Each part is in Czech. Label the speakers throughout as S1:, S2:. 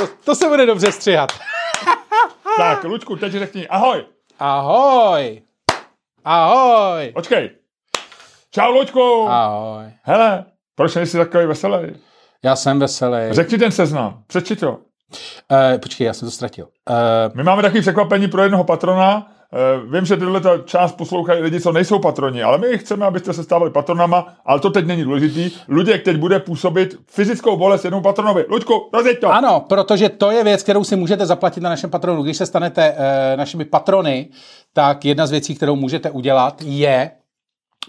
S1: To, to se bude dobře stříhat.
S2: Tak, Luďku, teď řekni ahoj.
S1: Ahoj. Ahoj.
S2: Počkej. Čau, Luďku.
S1: Ahoj.
S2: Hele, proč nejsi takový veselý?
S1: Já jsem veselý.
S2: Řekni ten seznam, přečti to.
S1: Uh, počkej, já jsem to ztratil. Uh,
S2: My máme takový překvapení pro jednoho patrona. Uh, vím, že tyhle část poslouchají lidi, co nejsou patroni, ale my chceme, abyste se stávali patronama, ale to teď není důležitý. Luděk teď bude působit fyzickou bolest jednomu patronovi. Luďku, rozjeď to.
S1: ano, protože to je věc, kterou si můžete zaplatit na našem patronu. Když se stanete uh, našimi patrony, tak jedna z věcí, kterou můžete udělat, je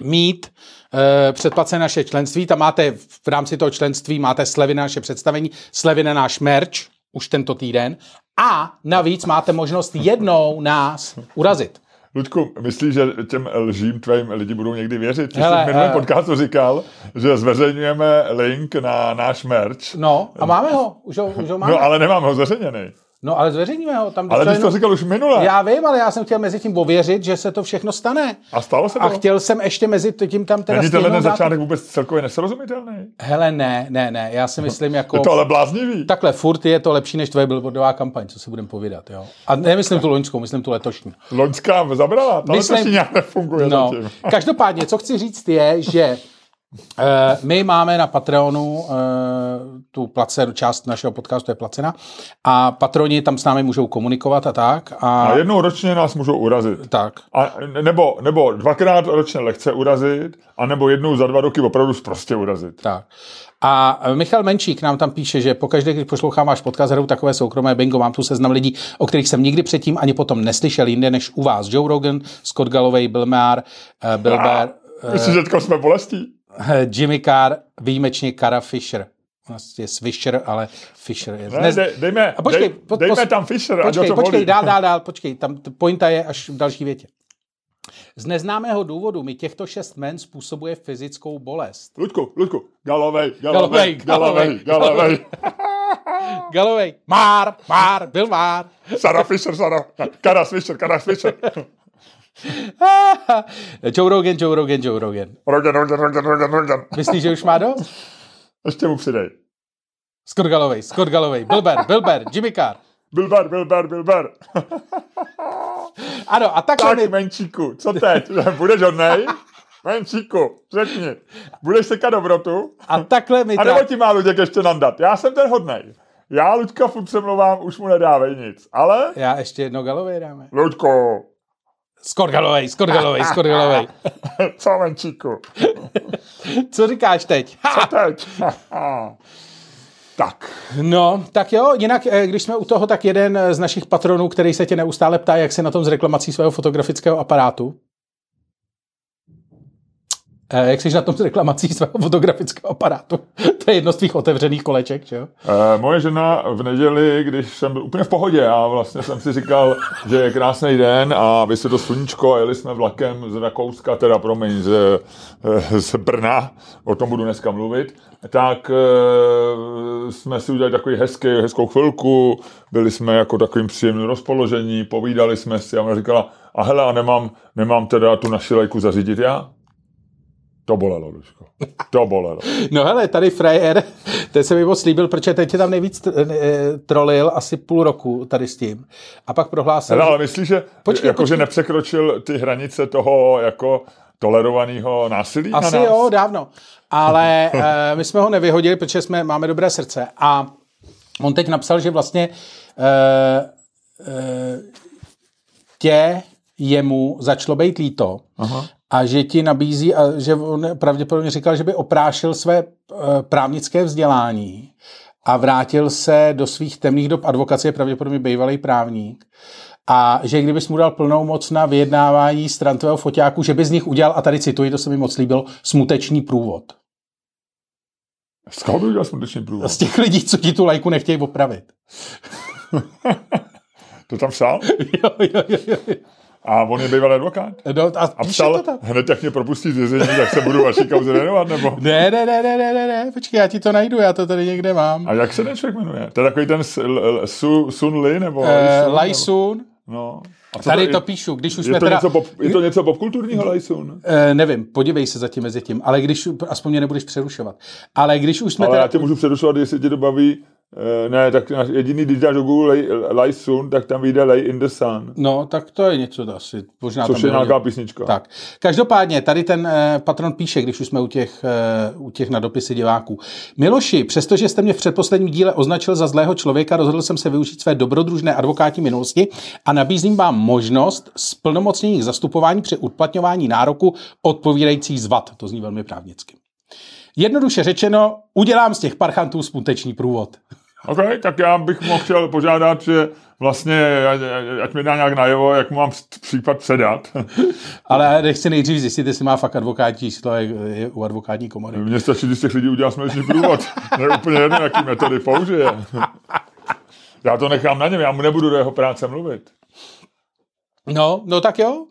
S1: mít uh, předplacené naše členství. Tam máte v rámci toho členství máte slevy na naše představení, slevy na náš merch, už tento týden. A navíc máte možnost jednou nás urazit.
S2: Luďku, myslíš, že těm lžím tvým lidi budou někdy věřit? Ty jsi v minulém
S1: eh,
S2: podcastu říkal, že zveřejňujeme link na náš merch.
S1: No, a máme ho. Už ho, už ho máme.
S2: No, ale nemám ho zveřejněný.
S1: No, ale zveřejníme ho. Tam
S2: Ale ty jsi to říkal už minule.
S1: Já vím, ale já jsem chtěl mezi tím ověřit, že se to všechno stane.
S2: A stalo se to?
S1: A chtěl jsem ještě mezi tím tam teda
S2: Není tenhle začátek vůbec celkově nesrozumitelný?
S1: Hele, ne, ne, ne, já si myslím jako...
S2: Je to ale bláznivý.
S1: Takhle, furt je to lepší než tvoje billboardová kampaň, co si budeme povídat, jo. A nemyslím tu loňskou, myslím tu letošní.
S2: Loňská zabrala, ta
S1: Myslím-
S2: myslím... nějak nefunguje
S1: No,
S2: zatím.
S1: každopádně, co chci říct je, že my máme na Patreonu uh, tu placenu, část našeho podcastu je placena a patroni tam s námi můžou komunikovat a tak. A,
S2: A jednou ročně nás můžou urazit.
S1: tak.
S2: A nebo, nebo dvakrát ročně lehce urazit, a nebo jednou za dva roky opravdu prostě urazit.
S1: Tak. A Michal Menčík nám tam píše, že pokaždé, když poslouchám váš podcast, hraju takové soukromé bingo, mám tu seznam lidí, o kterých jsem nikdy předtím ani potom neslyšel jinde než u vás. Joe Rogan, Scott Galloway, Bill Maher, eh, Bill Bear,
S2: Myslíš, že jsme bolestí?
S1: Jimmy Carr, výjimečně Cara Fisher. Vlastně je Swisher, ale Fisher je...
S2: Ne, dej, dejme,
S1: A počkej,
S2: dej, dejme tam Fisher,
S1: Počkej,
S2: to
S1: počkej,
S2: volí.
S1: dál, dál, dál, počkej, tam pointa je až v další větě. Z neznámého důvodu mi těchto šest men způsobuje fyzickou bolest.
S2: Luďku, Luďku, Galovej, Galovej, Galovej, Galovej.
S1: Galloway, Mar, Mar, Bill Mar.
S2: Sarah Fisher, Sarah, Karas Fisher, Karas Fisher.
S1: Joe Rogan, Joe Rogan, Joe Rogan.
S2: Rogan, Rogan, Rogan, Rogan, Rogan.
S1: Myslíš, že už má dost?
S2: Ještě mu přidej.
S1: Scott Galloway, Scott Galloway, Bill Bear, Jimmy Carr.
S2: Bilber, Bilber, Bilber.
S1: Ano, a takhle
S2: Tak,
S1: mi...
S2: menčíku, co teď? Budeš hodnej? Menčíku, řekni. Budeš sekat dobrotu?
S1: A takhle mi...
S2: A nebo ti má Luděk ještě nandat? Já jsem ten hodnej. Já Luďka furt přemlouvám, už mu nedávej nic. Ale,
S1: Já ještě jedno Galloway dáme.
S2: Luďku,
S1: Scott Galloway, Scott Galloway, Scott Galloway.
S2: co menčíku?
S1: Co říkáš teď? Ha!
S2: Co teď? tak,
S1: No, tak jo, jinak, eh, když jsme u toho, tak jeden z našich patronů, který se tě neustále ptá, jak se na tom s reklamací svého fotografického aparátu. Jak jsi na tom s reklamací svého fotografického aparátu? To je jedno z tvých otevřených koleček, že jo?
S2: e, moje žena v neděli, když jsem byl úplně v pohodě a vlastně jsem si říkal, že je krásný den a vy se do sluníčko a jeli jsme vlakem z Rakouska, teda promiň, z, eh, z Brna, o tom budu dneska mluvit, tak e, jsme si udělali takový hezký, hezkou chvilku, byli jsme jako takovým příjemným rozpoložení, povídali jsme si a ona říkala, a hele, a nemám, nemám teda tu naši lajku zařídit já? To bolelo, Lučko. To bolelo.
S1: No hele, tady frajer, ten se mi moc líbil, protože teď tě tam nejvíc eh, trolil asi půl roku tady s tím. A pak prohlásil,
S2: Hele,
S1: že-
S2: ale myslíš, že,
S1: Počkej,
S2: jako, že
S1: počkej.
S2: nepřekročil ty hranice toho jako tolerovaného násilí
S1: Asi
S2: na nás?
S1: jo, dávno. Ale uh, my jsme ho nevyhodili, protože jsme, máme dobré srdce. A on teď napsal, že vlastně uh, uh, tě jemu začalo být líto
S2: Aha.
S1: A že ti nabízí, a že on pravděpodobně říkal, že by oprášil své uh, právnické vzdělání a vrátil se do svých temných dob advokacie, pravděpodobně bývalý právník. A že kdybys mu dal plnou moc na vyjednávání stran tvého foťáku, že by z nich udělal, a tady cituji, to se mi moc líbilo, smutečný průvod.
S2: Z koho by udělal smutečný průvod?
S1: Z těch lidí, co ti tu lajku nechtějí opravit.
S2: To tam psal?
S1: jo, jo, jo, jo.
S2: A on je bývalý advokát?
S1: No, a,
S2: A psal,
S1: to tam.
S2: hned jak mě propustí z vězení, tak se budu vaší kauze věnovat, nebo?
S1: Ne, ne, ne, ne, ne, ne, ne, počkej, já ti to najdu, já to tady někde mám.
S2: A jak se ten člověk jmenuje? To je takový ten Su, Sun Li, nebo?
S1: Uh,
S2: nebo-
S1: Lajsun,
S2: No. A co
S1: tady
S2: je-
S1: to píšu, když už
S2: je
S1: jsme
S2: to,
S1: teda...
S2: něco pop, je to něco popkulturního Lajsun?
S1: Eh, nevím, podívej se zatím mezi tím, ale když, aspoň mě nebudeš přerušovat. Ale když už jsme
S2: Ale
S1: teda...
S2: já tě můžu přerušovat, jestli tě to baví ne, tak jediný, když dáš do Google lay, lay sun, tak tam vyjde Lay in the sun.
S1: No, tak to je něco asi. Možná
S2: Což
S1: tam
S2: je nějaká písnička.
S1: Tak. Každopádně, tady ten eh, patron píše, když už jsme u těch, eh, u těch na dopisy diváků. Miloši, přestože jste mě v předposledním díle označil za zlého člověka, rozhodl jsem se využít své dobrodružné advokátní minulosti a nabízím vám možnost splnomocnění k zastupování při uplatňování nároku odpovídajících zvad. To zní velmi právnicky. Jednoduše řečeno, udělám z těch parchantů skutečný průvod.
S2: OK, tak já bych mohl chtěl požádat, že vlastně, ať, ať mi dá nějak najevo, jak mu mám případ předat.
S1: Ale nechci nejdřív zjistit, jestli má fakt advokátní číslo jak je u advokátní komory.
S2: Mně stačí, když z těch lidí udělá smlečný průvod. Ne úplně jedno, jaký metody použije. Já to nechám na něm, já mu nebudu do jeho práce mluvit.
S1: No, no tak jo,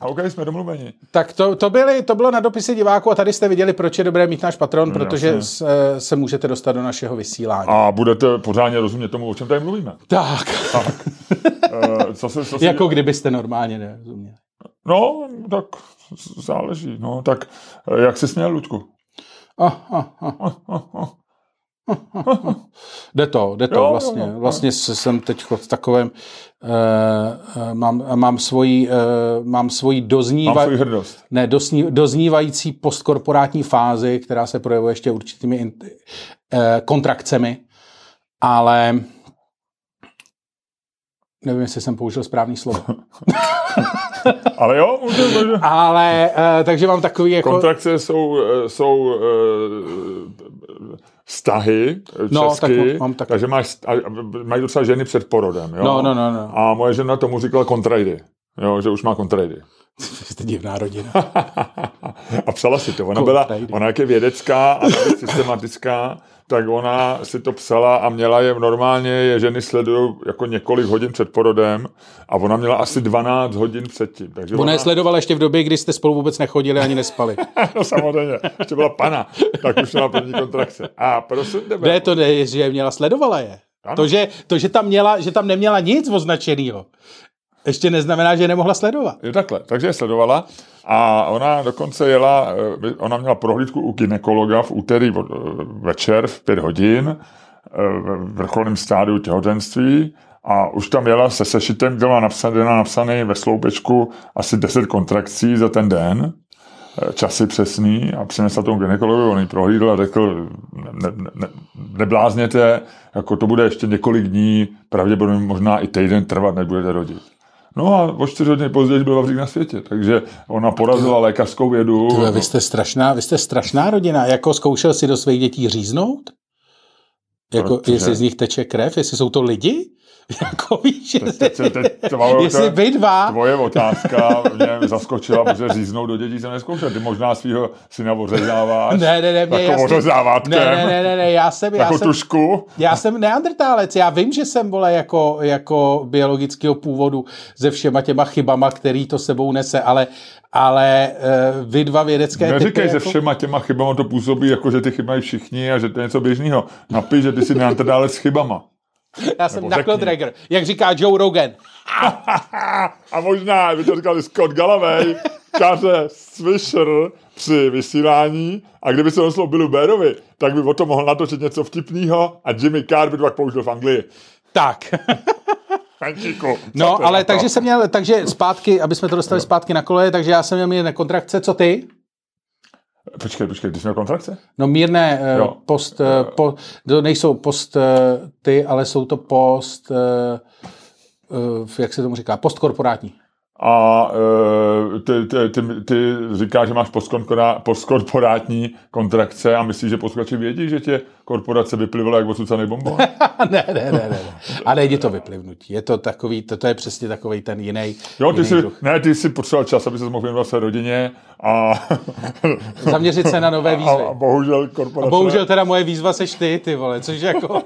S2: A OK, jsme domluveni.
S1: Tak to, to, byly, to bylo na dopisy diváků a tady jste viděli, proč je dobré mít náš patron,
S2: No,
S1: protože se, se můžete dostat do našeho vysílání.
S2: A budete pořádně rozumět tomu, o čem tady mluvíme.
S1: Tak,
S2: Uh, co se, co se,
S1: jako kdybyste normálně nerozuměli.
S2: No, tak záleží. No, tak eh, jak jsi směl, Luďku?
S1: Oh, oh, oh. Jde to, jde to
S2: Jo, jo,
S1: vlastně.
S2: jo.
S1: Vlastně se- jsem teď v takovém, uh, uh, mám, mám svoji, uh, mám svoji
S2: Mám
S1: dozníva,
S2: svůj hrdost.
S1: ne, dozní, doznívající postkorporátní fázi, která se projevuje ještě určitými in, uh, kontrakcemi, ale nevím, jestli jsem použil správný slovo.
S2: Ale jo, může, může.
S1: ale, uh, takže mám takový jako...
S2: Kontrakce jsou, eh, jsou eh, vztahy eh,
S1: No,
S2: česky,
S1: tak mám- tak-
S2: takže máš, mají docela ženy před porodem. Jo?
S1: No, no, no, no.
S2: A moje žena tomu říkala kontrajdy. Jo, že už má kontrajdy.
S1: Jste divná rodina.
S2: a psala si to. Ona byla, ona jak je vědecká a systematická, tak ona si to psala a měla je normálně, je ženy sledují jako několik hodin před porodem a ona měla asi 12 hodin předtím. Takže
S1: Ona je sledovala ještě v době, kdy jste spolu vůbec nechodili ani nespali.
S2: no samozřejmě, ještě byla pana, tak už měla první kontrakce. A prosím tebe,
S1: Ne, to ne, že je měla, sledovala je.
S2: Ano.
S1: To že, to, že tam měla, že tam neměla nic označeného, ještě neznamená, že je nemohla sledovat.
S2: Je takhle, takže je sledovala a ona dokonce jela, eh, ona měla prohlídku u ginekologa v úterý eh, večer v pět hodin eh, v vrcholném stádiu těhotenství a už tam jela se sešitem, kde má napsaný, napsaný ve sloupečku asi 10 kontrakcí za ten den, časy přesný a přinesla tomu ginekologovi, on ji prohlídl a řekl, ne, ne, ne, neblázněte, jako to bude ještě několik dní, pravděpodobně možná i týden trvat, než budete rodit. No a o čtyři hodiny později byl Vavřík na světě, takže ona porazila lékařskou vědu.
S1: Tyhle, vy jste strašná, vy jste strašná rodina. Jako zkoušel si do svých dětí říznout? Jako,
S2: Protože-
S1: jestli z nich teče krev, jestli jsou to lidi? Jako víš,
S2: teď- teď- teď- tvoje-
S1: jestli vy dva,
S2: Tvoje otázka mě zaskočila, protože říznout do dětí jsem neskoušel. Ty možná svého syna ořezáváš.
S1: ne, ne, ne, mě
S2: Jako ořezávátkem.
S1: ne, ne, ne, ne, ne, já jsem, já
S2: Jako
S1: jsem,
S2: tušku.
S1: Já jsem neandrtálec, já vím, že jsem vole jako, jako biologického původu se všema těma chybama, který to sebou nese, ale, ale uh, vy dva vědecké
S2: Neříkej,
S1: typy,
S2: že
S1: jako,
S2: všema těma chybama to působí, jako že ty chyby mají všichni a že to je něco běžného. Napiš, že ty jsi neantrdálec s chybama.
S1: Já jsem Knuckle. Dragger, jak říká Joe Rogan.
S2: A možná, by to říkal Scott Galloway, Kaře Swisher při vysílání a kdyby se noslo Billu Bearovi, tak by o tom mohl natočit něco vtipného a Jimmy Carr by to pak použil v Anglii.
S1: Tak,
S2: co
S1: no, ale
S2: na
S1: takže jsem měl, takže zpátky, aby jsme to dostali zpátky na koleje, takže já jsem měl mírné kontrakce, co ty?
S2: Počkej, počkej, ty jsi měl kontrakce?
S1: No mírné uh,
S2: Jo.
S1: post, uh, po, to nejsou post ty, ale jsou to post, jak se tomu říká, postkorporátní.
S2: A uh, ty, ty, ty, ty říkáš, že máš postkorporá- postkorporátní kontrakce a myslíš, že posluchači vědí, že tě korporace vyplivala jak osucaný bonbon?
S1: ne, ne, ne, ne, ne. A nejde to vyplivnutí. Je to takový, to, to je přesně takový ten jiný.
S2: Jo, ty
S1: jiný
S2: jsi,
S1: druh.
S2: ne, ty jsi potřeboval čas, aby se mohl věnovat své rodině a,
S1: Zaměřit se na nové výzvy.
S2: a, a bohužel korporace,
S1: Bohužel teda moje výzva seš ty, ty vole, což jako...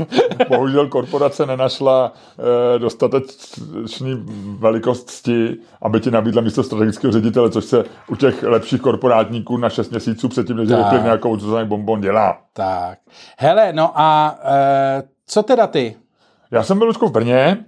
S2: bohužel korporace nenašla eh, dostatečný velikost cti, aby ti nabídla místo strategického ředitele, což se u těch lepších korporátníků na 6 měsíců předtím, než je jako osucaný bonbon dělá.
S1: Tak. Hele, no a e, co teda ty?
S2: Já jsem byl v Brně,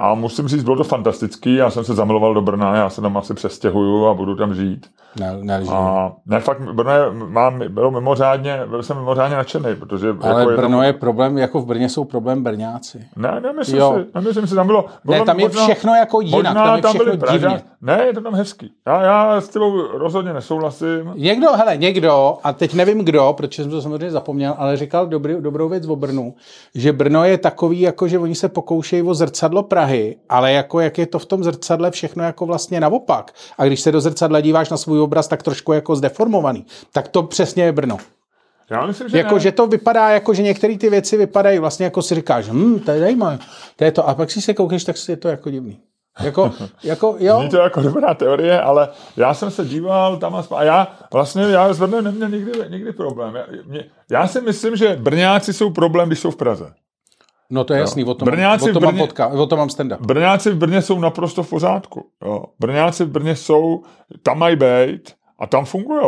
S2: A musím říct, bylo to fantastický, já jsem se zamiloval do Brna, já se tam asi přestěhuju a budu tam žít.
S1: Ne, ne,
S2: A ne, fakt, Brno je, mám, bylo mimořádně, byl jsem mimořádně nadšený, protože...
S1: Ale
S2: jako je
S1: Brno
S2: tam,
S1: je problém, jako v Brně jsou problém Brňáci.
S2: Ne, nemyslím
S1: Jo.
S2: si, nemyslím si, tam bylo...
S1: Ne,
S2: bylo
S1: tam je
S2: možná-
S1: všechno jako jinak,
S2: možná
S1: tam je všechno
S2: Pražáci.
S1: divně.
S2: Ne, je to tam hezký. Já, já s tebou rozhodně nesouhlasím.
S1: Někdo, hele, někdo, a teď nevím kdo, protože jsem to samozřejmě zapomněl, ale říkal dobrý, dobrou věc o Brnu, že Brno je takový, jako že oni se pokoušejí o zrcadlo Prahy, ale jako jak je to v tom zrcadle všechno jako vlastně naopak. A když se do zrcadla díváš na svůj obraz, tak trošku jako zdeformovaný. Tak to přesně je Brno.
S2: Já myslím, že
S1: Jako,
S2: ne.
S1: že to vypadá, jako že některé ty věci vypadají vlastně jako si říkáš, hm, to je zajímavé, to je to. A pak si se koukneš, tak je to jako divný. Jako, jako jo,
S2: Zní to jako dobrá teorie, ale já jsem se díval tam a, sp- a já vlastně já s Brnem neměl nikdy, nikdy problém. Já, mě, já si myslím, že Brňáci jsou problém, když jsou v Praze.
S1: No to je jasný, o tom,
S2: Brňáci
S1: o tom
S2: v
S1: mám
S2: Brně-
S1: podka, o tom mám stand-up.
S2: Brňáci v Brně jsou naprosto v pořádku. Jo. Brňáci v Brně jsou, tam mají být a tam fungují.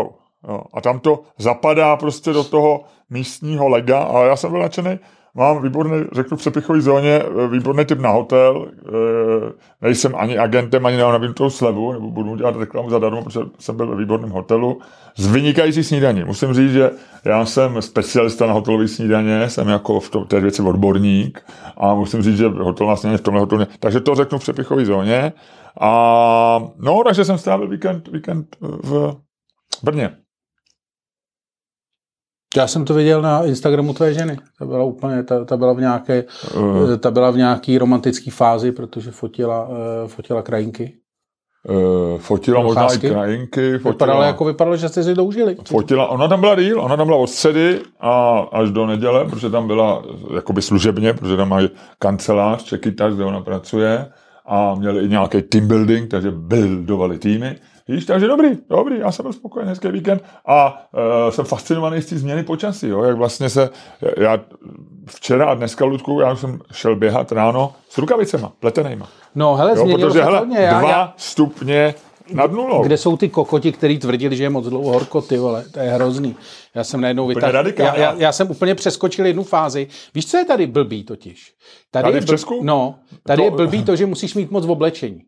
S2: Jo. A tam to zapadá prostě do toho místního lega a já jsem byl nadšený. Mám výborný, řeknu v přepichové zóně, eh, výborný typ na hotel. eh, Nejsem ani agentem, ani nemám nabídnutou slevu, nebo budu dělat reklamu zadarmo, protože jsem byl ve výborném hotelu. S vynikající snídaní. Musím říct, že já jsem specialista na hotelové snídaně, jsem jako v té věci odborník a musím říct, že hotel snídaně v tomhle hotelu. Takže to řeknu v přepichové zóně. A no, takže jsem strávil víkend, víkend v Brně.
S1: Já jsem to viděl na Instagramu tvé ženy. Ta byla úplně, ta, ta byla v nějaké,
S2: Uh,
S1: ta byla v nějaký romantické fázi, protože fotila, eh, fotila krajinky.
S2: uh, fotila možná i krajinky,
S1: Vypadalo,
S2: fotila,
S1: jako vypadalo, že jste si doužili.
S2: fotila, ona tam byla díl, ona tam byla od středy a až do neděle, protože tam byla jakoby služebně, protože tam mají kancelář, Čekytař, kde ona pracuje a měli i nějaký team building, takže buildovali týmy. Víš, takže dobrý, dobrý, já jsem byl spokojený, hezký víkend a uh, jsem fascinovaný z té změny počasí, jo, jak vlastně se, já včera a dneska, Ludku, já jsem šel běhat ráno s rukavicema, pletenejma,
S1: No hele,
S2: jo,
S1: změnilo
S2: protože
S1: se
S2: hele,
S1: hodně. Já,
S2: dva
S1: já,
S2: stupně nad nulou.
S1: kde jsou ty kokoti, kteří tvrdili, že je moc dlouho horko, ty vole, to je hrozný. Já jsem najednou vytáhl. Já, já, já, jsem úplně přeskočil jednu fázi. Víš, co je tady blbý totiž?
S2: Tady
S1: je
S2: v Česku?
S1: No, tady
S2: To-
S1: je blbý to, že musíš mít moc v oblečení.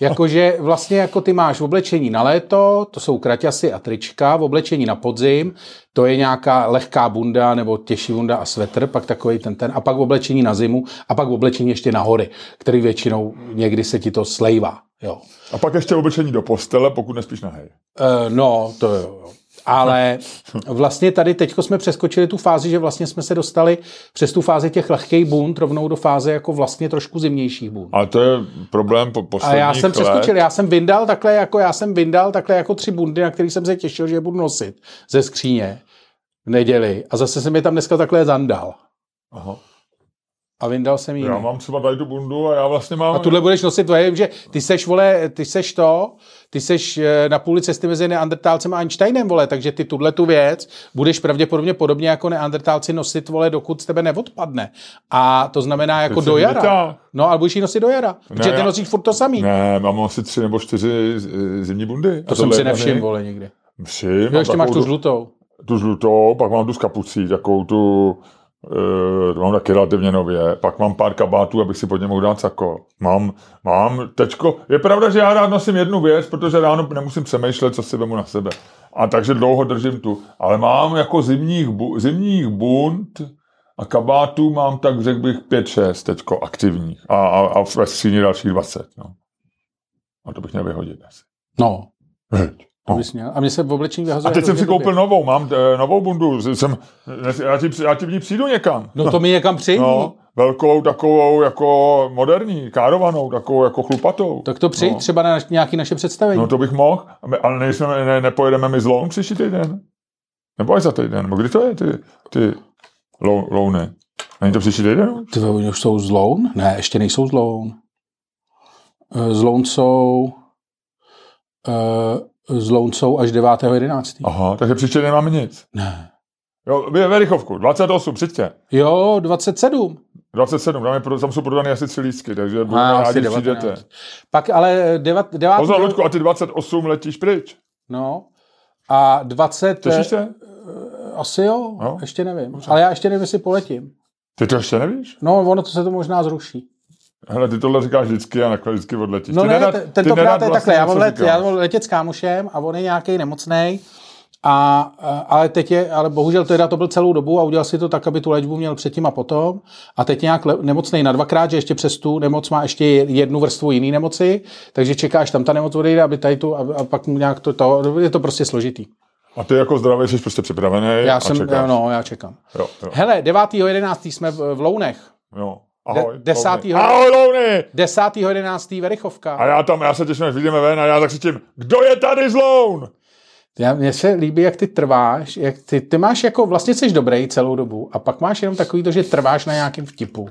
S1: Jakože vlastně jako ty máš v oblečení na léto, to jsou kraťasy a trička, v oblečení na podzim, to je nějaká lehká bunda nebo těžší bunda a svetr, pak takový ten ten, a pak v oblečení na zimu a pak v oblečení ještě na hory, který většinou někdy se ti to slejvá. Jo.
S2: A pak ještě oblečení do postele, pokud nespíš nahej.
S1: Uh, no, to jo. Ale vlastně tady teďko jsme přeskočili tu fázi, že vlastně jsme se dostali přes tu fázi těch lehkých bund rovnou do fáze jako vlastně trošku zimnějších bund.
S2: Ale to je problém po
S1: A
S2: posledních
S1: já jsem
S2: let.
S1: přeskočil, já jsem vyndal takhle jako, já jsem vyndal takhle jako tři bundy, na který jsem se těšil, že je budu nosit ze skříně v neděli. A zase jsem je tam dneska takhle zandal.
S2: Aha.
S1: A vyndal jsem ji.
S2: Já mám třeba tady tu bundu a já vlastně mám...
S1: A tuhle budeš nosit, to je, že ty seš, vole, ty seš to, ty seš eh, na půli cesty mezi Neandertálcem a Einsteinem, vole, takže ty tuhle tu věc budeš pravděpodobně podobně jako Neandertálci nosit, vole, dokud z tebe neodpadne. A to znamená jako
S2: Teď
S1: do jara.
S2: vytáhl.
S1: No, ale budeš ji nosit do jara, protože ty
S2: já-
S1: nosíš furt to samý.
S2: Ne, mám asi tři nebo čtyři z- zimní bundy.
S1: To jsem si nevšiml, vole, nikdy.
S2: Všim,
S1: Jo, ještě máš tu žlutou.
S2: tu žlutou, pak mám tu s kapucí, takovou tu, to mám taky relativně nově, pak mám pár kabátů, abych si pod ně mohl dát sako. Mám, mám tečko, je pravda, že já rád nosím jednu věc, protože ráno nemusím přemýšlet, co si vemu na sebe. A takže dlouho držím tu. Ale mám jako zimních, bu, zimních bund a kabátů mám tak, řekl bych, 5-6 teďko aktivních. A, a, a ve skříni dalších 20. No. A to bych měl vyhodit asi.
S1: No,
S2: Heď. No.
S1: bys měl. A mě se v oblečení vyhazuje.
S2: A teď jsem si koupil
S1: blbě.
S2: novou, mám eh, novou bundu, jsem, já, ti, já ti v ní přijdu někam.
S1: No to mi někam přijdi.
S2: No, velkou takovou jako moderní, károvanou, takovou jako chlupatou.
S1: Tak to přijď
S2: No.
S1: třeba na nějaký naše představení.
S2: No to bych mohl, ale nejsme, ne, nepojedeme my z Loun příští týden? Nebo až za týden? Nebo kdy to je, ty, ty lou, louny? Není to příští týden?
S1: Ty oni už jsou z Loun? Ne, ještě nejsou z Loun. Eh, Z Loun jsou eh, z Loun jsou až 9.11.
S2: Aha, takže příští týden máme nic.
S1: Ne.
S2: Jo, ve Rychovku, 28, přijďte.
S1: Jo, 27.
S2: 27, tam, je, tam jsou prodány asi tři lístky, takže budeme rádi, přijdete.
S1: 19. Pak ale 9. 9
S2: Pozor, Ludku, a ty 28 letíš pryč.
S1: No. A 20.
S2: Těšíš se?
S1: eh, Asi jo,
S2: No.
S1: ještě nevím. Ale já ještě nevím, jestli poletím.
S2: Ty to ještě nevíš?
S1: No, ono to se to možná zruší.
S2: Hele, ty tohle říkáš vždycky a nakonec vždycky odletíš.
S1: No
S2: ty
S1: ne,
S2: nerad-
S1: t-
S2: ty
S1: tentokrát je
S2: vlastně
S1: takhle, já
S2: něco
S1: mám, let, já mám letět s kámošem a on je nějaký nemocný. A, a, ale teď je, ale bohužel teda to byl celou dobu a udělal si to tak, aby tu léčbu měl předtím a potom. A teď nějak le, nemocný na dvakrát, že ještě přes tu nemoc má ještě jednu vrstvu jiný nemoci, takže čekáš tam ta nemoc odejde, aby tady tu, a, a pak nějak to, to, je to prostě složitý.
S2: A ty jako zdravý jsi prostě připravený
S1: Já
S2: a
S1: jsem,
S2: čekáš.
S1: no, já čekám.
S2: Jo, jo,
S1: Hele, 9.11. jsme v, v Lounech.
S2: jo. Ahoj.
S1: De- desátýho-
S2: Louny. Ahoj, Louny!
S1: 10.11. Verichovka.
S2: A já tam, já se těším, až vyjdeme ven a já tak křičím, kdo je tady z Loun?
S1: Já, mně se líbí, jak ty trváš, jak ty, ty máš jako, vlastně jsi dobrý celou dobu a pak máš jenom takový to, že trváš na nějakém vtipu.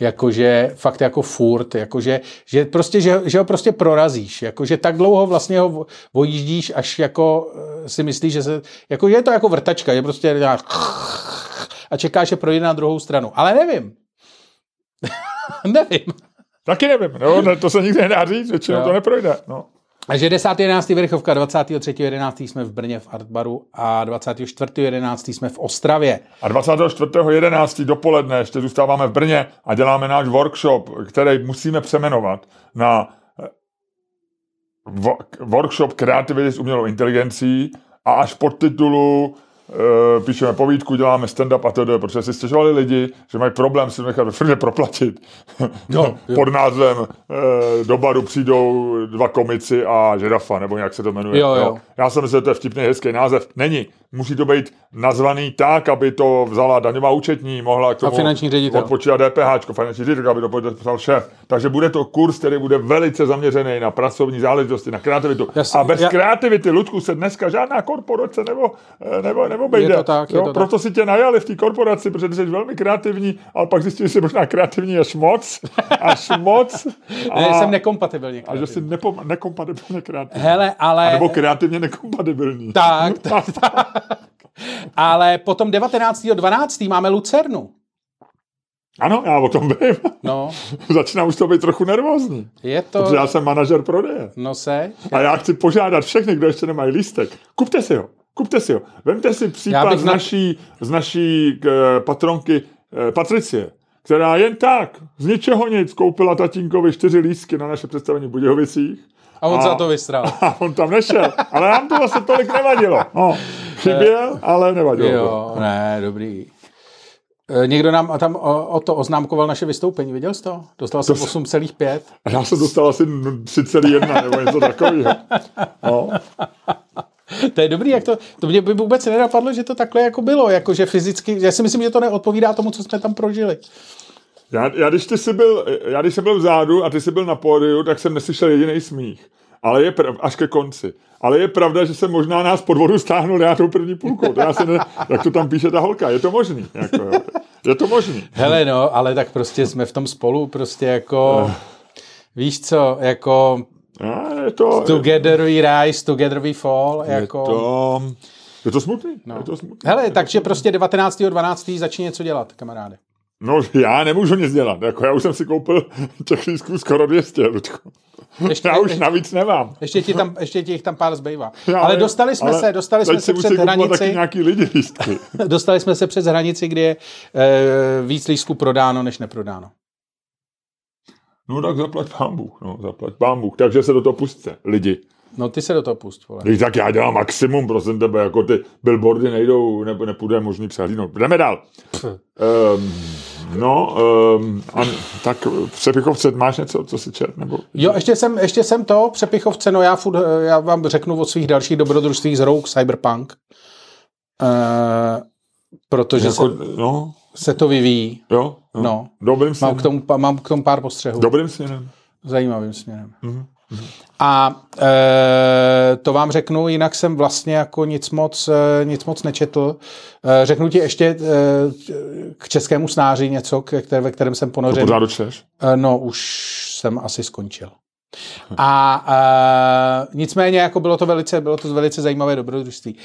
S1: Jakože fakt jako furt, jakože, že prostě, že, že ho prostě prorazíš, jakože tak dlouho vlastně ho vojíždíš, až jako eh, si myslíš, že se, jako, že je to jako vrtačka, že prostě děláš a čekáš, že projde na druhou stranu. Ale nevím. nevím.
S2: Taky nevím, no, ne, to se nikdy nedá říct, většinou
S1: Jo.
S2: to neprojde. No.
S1: Takže 10.11. Verichovka, 23.11. jsme v Brně v Artbaru a 24.11. jsme v Ostravě.
S2: A 24.11. dopoledne ještě zůstáváme v Brně a děláme náš workshop, který musíme přemenovat na eh, wo- workshop kreativity s umělou inteligencí a až pod titulu píšeme povídku, děláme stand-up a tedy, protože si stěžovali lidi, že mají problém si nechat ve firmě proplatit.
S1: Jo, jo.
S2: Pod názvem e, do baru přijdou dva komici a žirafa, nebo jak se to jmenuje.
S1: Jo, jo.
S2: Já jsem myslel, že to je vtipný, hezký název. Není. Musí to být nazvaný tak, aby to vzala daňová účetní, mohla k tomu
S1: finanční ředitel.
S2: odpočítat DPH, finanční ředitel, aby to podepsal šéf. Takže bude to kurz, který bude velice zaměřený na pracovní záležitosti, na kreativitu.
S1: Jasně.
S2: a bez
S1: Já-
S2: kreativity, Ludku, se dneska žádná korporace nebo, eh, nebo, nebo bejde.
S1: to tak, je
S2: jo,
S1: to
S2: proto si tě najali v té korporaci, protože jsi velmi kreativní, ale pak zjistili, že jsi možná kreativní až moc. Až moc. A,
S1: Ne, jsem nekompatibilní.
S2: a že jsi nepo, nekompatibilně kreativní.
S1: Hele, ale...
S2: Nebo kreativně nekompatibilní.
S1: Tak, tak, tak. Ale potom 19.12. máme Lucernu.
S2: Ano, já o tom vím.
S1: No,
S2: Začínám už to být trochu nervózní.
S1: je to...
S2: Protože já jsem manažer prodeje.
S1: No se.
S2: A já chci požádat všechny, kdo ještě nemají lístek, kupte si ho. Kupte si ho. Vemte si
S1: bych
S2: z
S1: na-
S2: naší, z naší eh, patronky eh, Patricie, která jen tak, z ničeho nic, koupila tatínkovi čtyři lístky na naše představení v Budějovicích.
S1: A on
S2: A-
S1: za to vystral.
S2: A on tam nešel. Ale nám to vlastně tolik nevadilo. No, chyběl, ale nevadilo. to.
S1: Jo, ne, dobrý. E, Někdo nám tam o, o to oznámkoval naše vystoupení, viděl jsi to? Dostal jsem
S2: To s-
S1: 8,5.
S2: A já jsem dostal asi 3,1 nebo něco takového. No.
S1: To je dobrý, jak to, to mě by vůbec nenapadlo, že to takhle jako bylo, jako že fyzicky, já si myslím, že to neodpovídá tomu, co jsme tam prožili.
S2: Já, já, když ty jsi byl, já když jsem byl vzadu a ty jsi byl na pódiu, tak jsem neslyšel jediný smích. Ale je prav, až ke konci. Ale je pravda, že jsem možná nás pod vodu stáhnul já tou první půlkou. To já se ne, jak to tam píše ta holka. Je to možný. Jako, jo. je to možný.
S1: Hele no, ale tak prostě jsme v tom spolu, prostě jako, víš co, jako
S2: A je to,
S1: together we rise, together we fall,
S2: je
S1: jako...
S2: to, je to smutný. No. Je to smutný.
S1: Hele, takže prostě 19.12. začni něco dělat, kamaráde.
S2: No, já nemůžu nic dělat. Jako, já už jsem si koupil těch lístků skoro 200, Ludku.
S1: Ještě,
S2: Já už
S1: ještě,
S2: navíc nemám.
S1: ještě, ti tam, ještě ti jich tam pár zbývá.
S2: Já
S1: ale dostali jsme
S2: ale
S1: se, dostali jsme se před
S2: kupovat taky
S1: hranici,
S2: nějaký lidi lístky.
S1: dostali jsme se přes hranici, kdy je e, víc lístků prodáno, než neprodáno.
S2: No tak zaplať pán Bůh, no, zaplať pán Bůh. Takže se do toho pustte, lidi.
S1: No ty se do toho pust, vole.
S2: Tak já dělám maximum, prosím tebe, jako ty billboardy nejdou, nebo nepůjde možný přehlídnout. Jdeme dál. Um, no, um, a, tak přepichovce, máš něco, co si čet? Nebo...
S1: Jo, ještě jsem, ještě jsem to, přepichovce, no já, furt, já vám řeknu od svých dalších dobrodružství z Rogue Cyberpunk, e, protože
S2: jako,
S1: se,
S2: no,
S1: se to vyvíjí.
S2: jo, jo.
S1: No.
S2: Dobrým
S1: Mám
S2: směrem.
S1: k, tomu, mám k tomu pár postřehů.
S2: Dobrým směrem.
S1: Zajímavým směrem.
S2: Mhm.
S1: A e, to vám řeknu, jinak jsem vlastně jako nic moc, e, nic moc nečetl. E, řeknu ti ještě e, k českému snáři něco, ke které, ve kterém jsem
S2: To
S1: ponořen.
S2: pořád dočteš?
S1: E, no, už jsem asi skončil. A e, nicméně jako bylo to velice, bylo to velice zajímavé dobrodružství.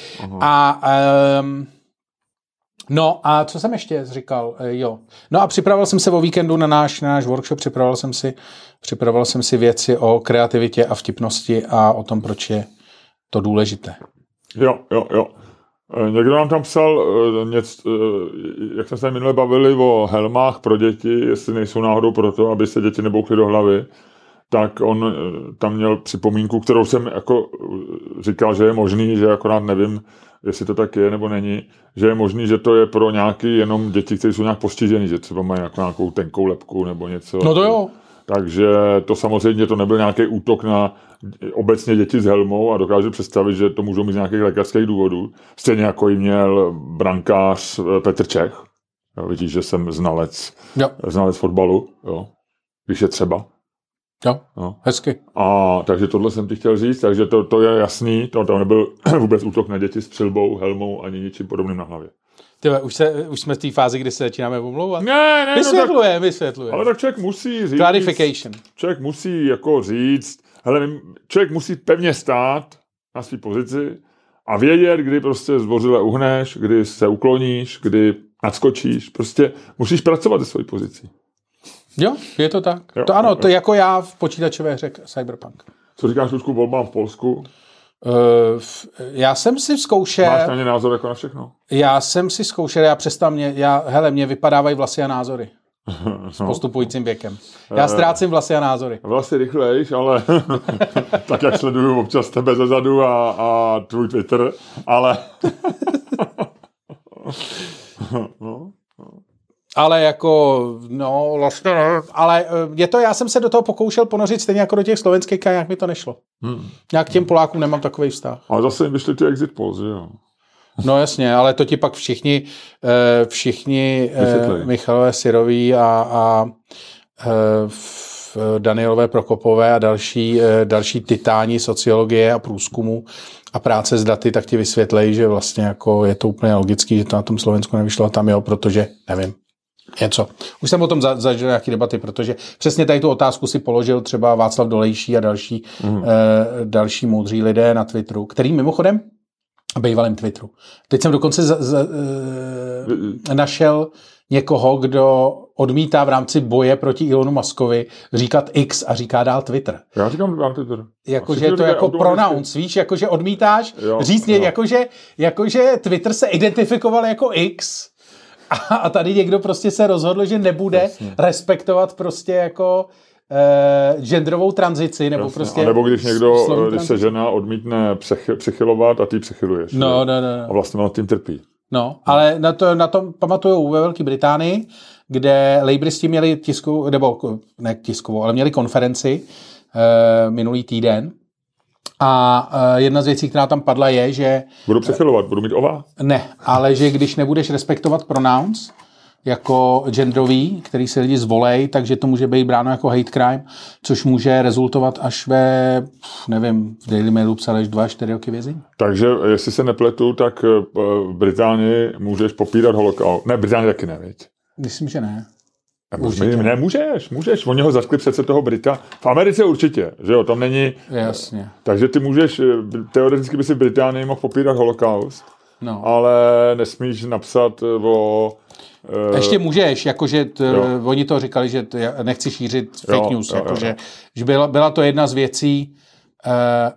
S1: A e, No a co jsem ještě říkal? E, jo. No a připravil jsem se o víkendu na náš, na náš workshop, připravoval jsem si, připravoval jsem si věci o kreativitě a vtipnosti a o tom, proč je to důležité.
S2: Jo, jo, jo. Eh, Někdo nám tam psal, eh, něco, eh, jak jsme se minule bavili o helmách pro děti, jestli nejsou náhodou proto, aby se děti neboukly do hlavy, tak on eh, tam měl připomínku, kterou jsem jako eh, říkal, že je možný, že akorát nevím, jestli to tak je nebo není, že je možný, že to je pro nějaký jenom děti, které jsou nějak postižený, že třeba mají jako nějakou tenkou lepku nebo něco.
S1: No to jo.
S2: Takže to samozřejmě to nebyl nějaký útok na obecně děti s helmou a dokážu představit, že to můžou mít z nějakých lékařských důvodů. Stejně jako ji měl brankář eh, Petr Čech. Jo, vidíš, že jsem znalec,
S1: Jo,
S2: znalec fotbalu, jo, když je třeba.
S1: Jo,
S2: Jo.
S1: hezky.
S2: A takže tohle jsem ti chtěl říct, takže to, to je jasný, to, to nebyl vůbec útok na děti s přilbou, helmou ani ničím podobným na hlavě.
S1: Tyhle, už, se, už jsme v té fázi, kdy se začínáme omlouvat.
S2: Ne, ne,
S1: Vysvětluje,
S2: no
S1: vysvětluje.
S2: tak, ale tak člověk musí říct,
S1: Clarification.
S2: člověk musí jako říct, hele, člověk musí pevně stát na své pozici a vědět, kdy prostě zbořile uhneš, kdy se ukloníš, kdy nadskočíš, prostě musíš pracovat ze své pozicí.
S1: Jo, je to tak.
S2: Jo,
S1: to ano,
S2: jo,
S1: to jako já v počítačové hře Cyberpunk.
S2: Co říkáš, Lučku, volbám v Polsku?
S1: Uh, já jsem si zkoušel,
S2: Máš na ně názor jako na všechno?
S1: já jsem si zkoušel, já přestal mě, já, hele, mě vypadávají vlasy a názory s
S2: No.
S1: postupujícím věkem. Já ztrácím vlasy a názory.
S2: Vlastně rychlejš, ale tak jak sleduju občas tebe ze zadu a, a tvůj Twitter, ale no,
S1: Ale jako, no, vlastně ne. Ale eh, je to, já jsem se do toho pokoušel ponořit stejně jako do těch slovenských a nějak mi to nešlo.
S2: hmm.
S1: Já k těm Polákům nemám takový vztah.
S2: ale zase jim vyšly ty exit polls, že jo?
S1: No jasně, ale to ti pak všichni, eh, všichni eh,
S2: Vysvětlej.
S1: Michalové Syrový a, a eh, Danielové Prokopové a další, další titáni sociologie a průzkumu a práce s daty, tak ti vysvětlejí, že vlastně jako je to úplně logický, že to na tom Slovensku nevyšlo a tam jo, protože nevím, něco. Už jsem o tom za- zažil nějaké debaty, protože přesně tady tu otázku si položil třeba Václav Dolejší a další, mm. eh, další moudří lidé na Twitteru, který mimochodem bývalém Twitteru. Teď jsem dokonce za, za, eh, našel někoho, kdo odmítá v rámci boje proti Elonu Muskovi říkat X a říká dál Twitter.
S2: Já říkám na Twitter.
S1: Jakože to jako pronounce, víš, jakože odmítáš
S2: Jo,
S1: říct,
S2: jo.
S1: jakože, jakože Twitter se identifikoval jako X a, a tady někdo prostě se rozhodl, že nebude
S2: Jasně.
S1: respektovat prostě jako eh, genderovou tranzici, nebo
S2: Jasně.
S1: prostě...
S2: a nebo když někdo,
S1: slovní
S2: když se žena odmítne přechy, přechylovat a ty přechyluješ.
S1: No,
S2: jo?
S1: no, no,
S2: A
S1: no.
S2: vlastně nad tím trpí.
S1: No, ale na to, na tom pamatuju ve Velké Británii, kde Laboristi měli tiskovou, nebo ne tiskovou, ale měli konferenci e, minulý týden. A e, jedna z věcí, která tam padla, je, že
S2: Budu přechylovat, budu mít ová.
S1: ne, ale že když nebudeš respektovat pronouns jako genderový, který si lidi zvolej, takže to může být bráno jako hate crime, což může rezultovat až ve, nevím, v Daily Mailu psali až dva, čtyři roky vězení.
S2: Takže jestli se nepletu, tak eh, v Británii můžeš popírat holokaust. Ne, Británii taky ne, viď?
S1: Myslím, že ne.
S2: Určitě. Ne, můžeš, můžeš. Oni ho zatkli přece toho Brita. V Americe určitě, že jo, tam není.
S1: Jasně.
S2: Takže ty můžeš, eh, teoreticky by si v Británii mohl popírat holokaust,
S1: No.
S2: ale nesmíš napsat eh, o... eh,
S1: Ještě můžeš, jakože t,
S2: Jo.
S1: oni to říkali, že t, nechci šířit fake
S2: Jo,
S1: news,
S2: jo,
S1: jakože,
S2: jo.
S1: že byla, byla to jedna z věcí, eh,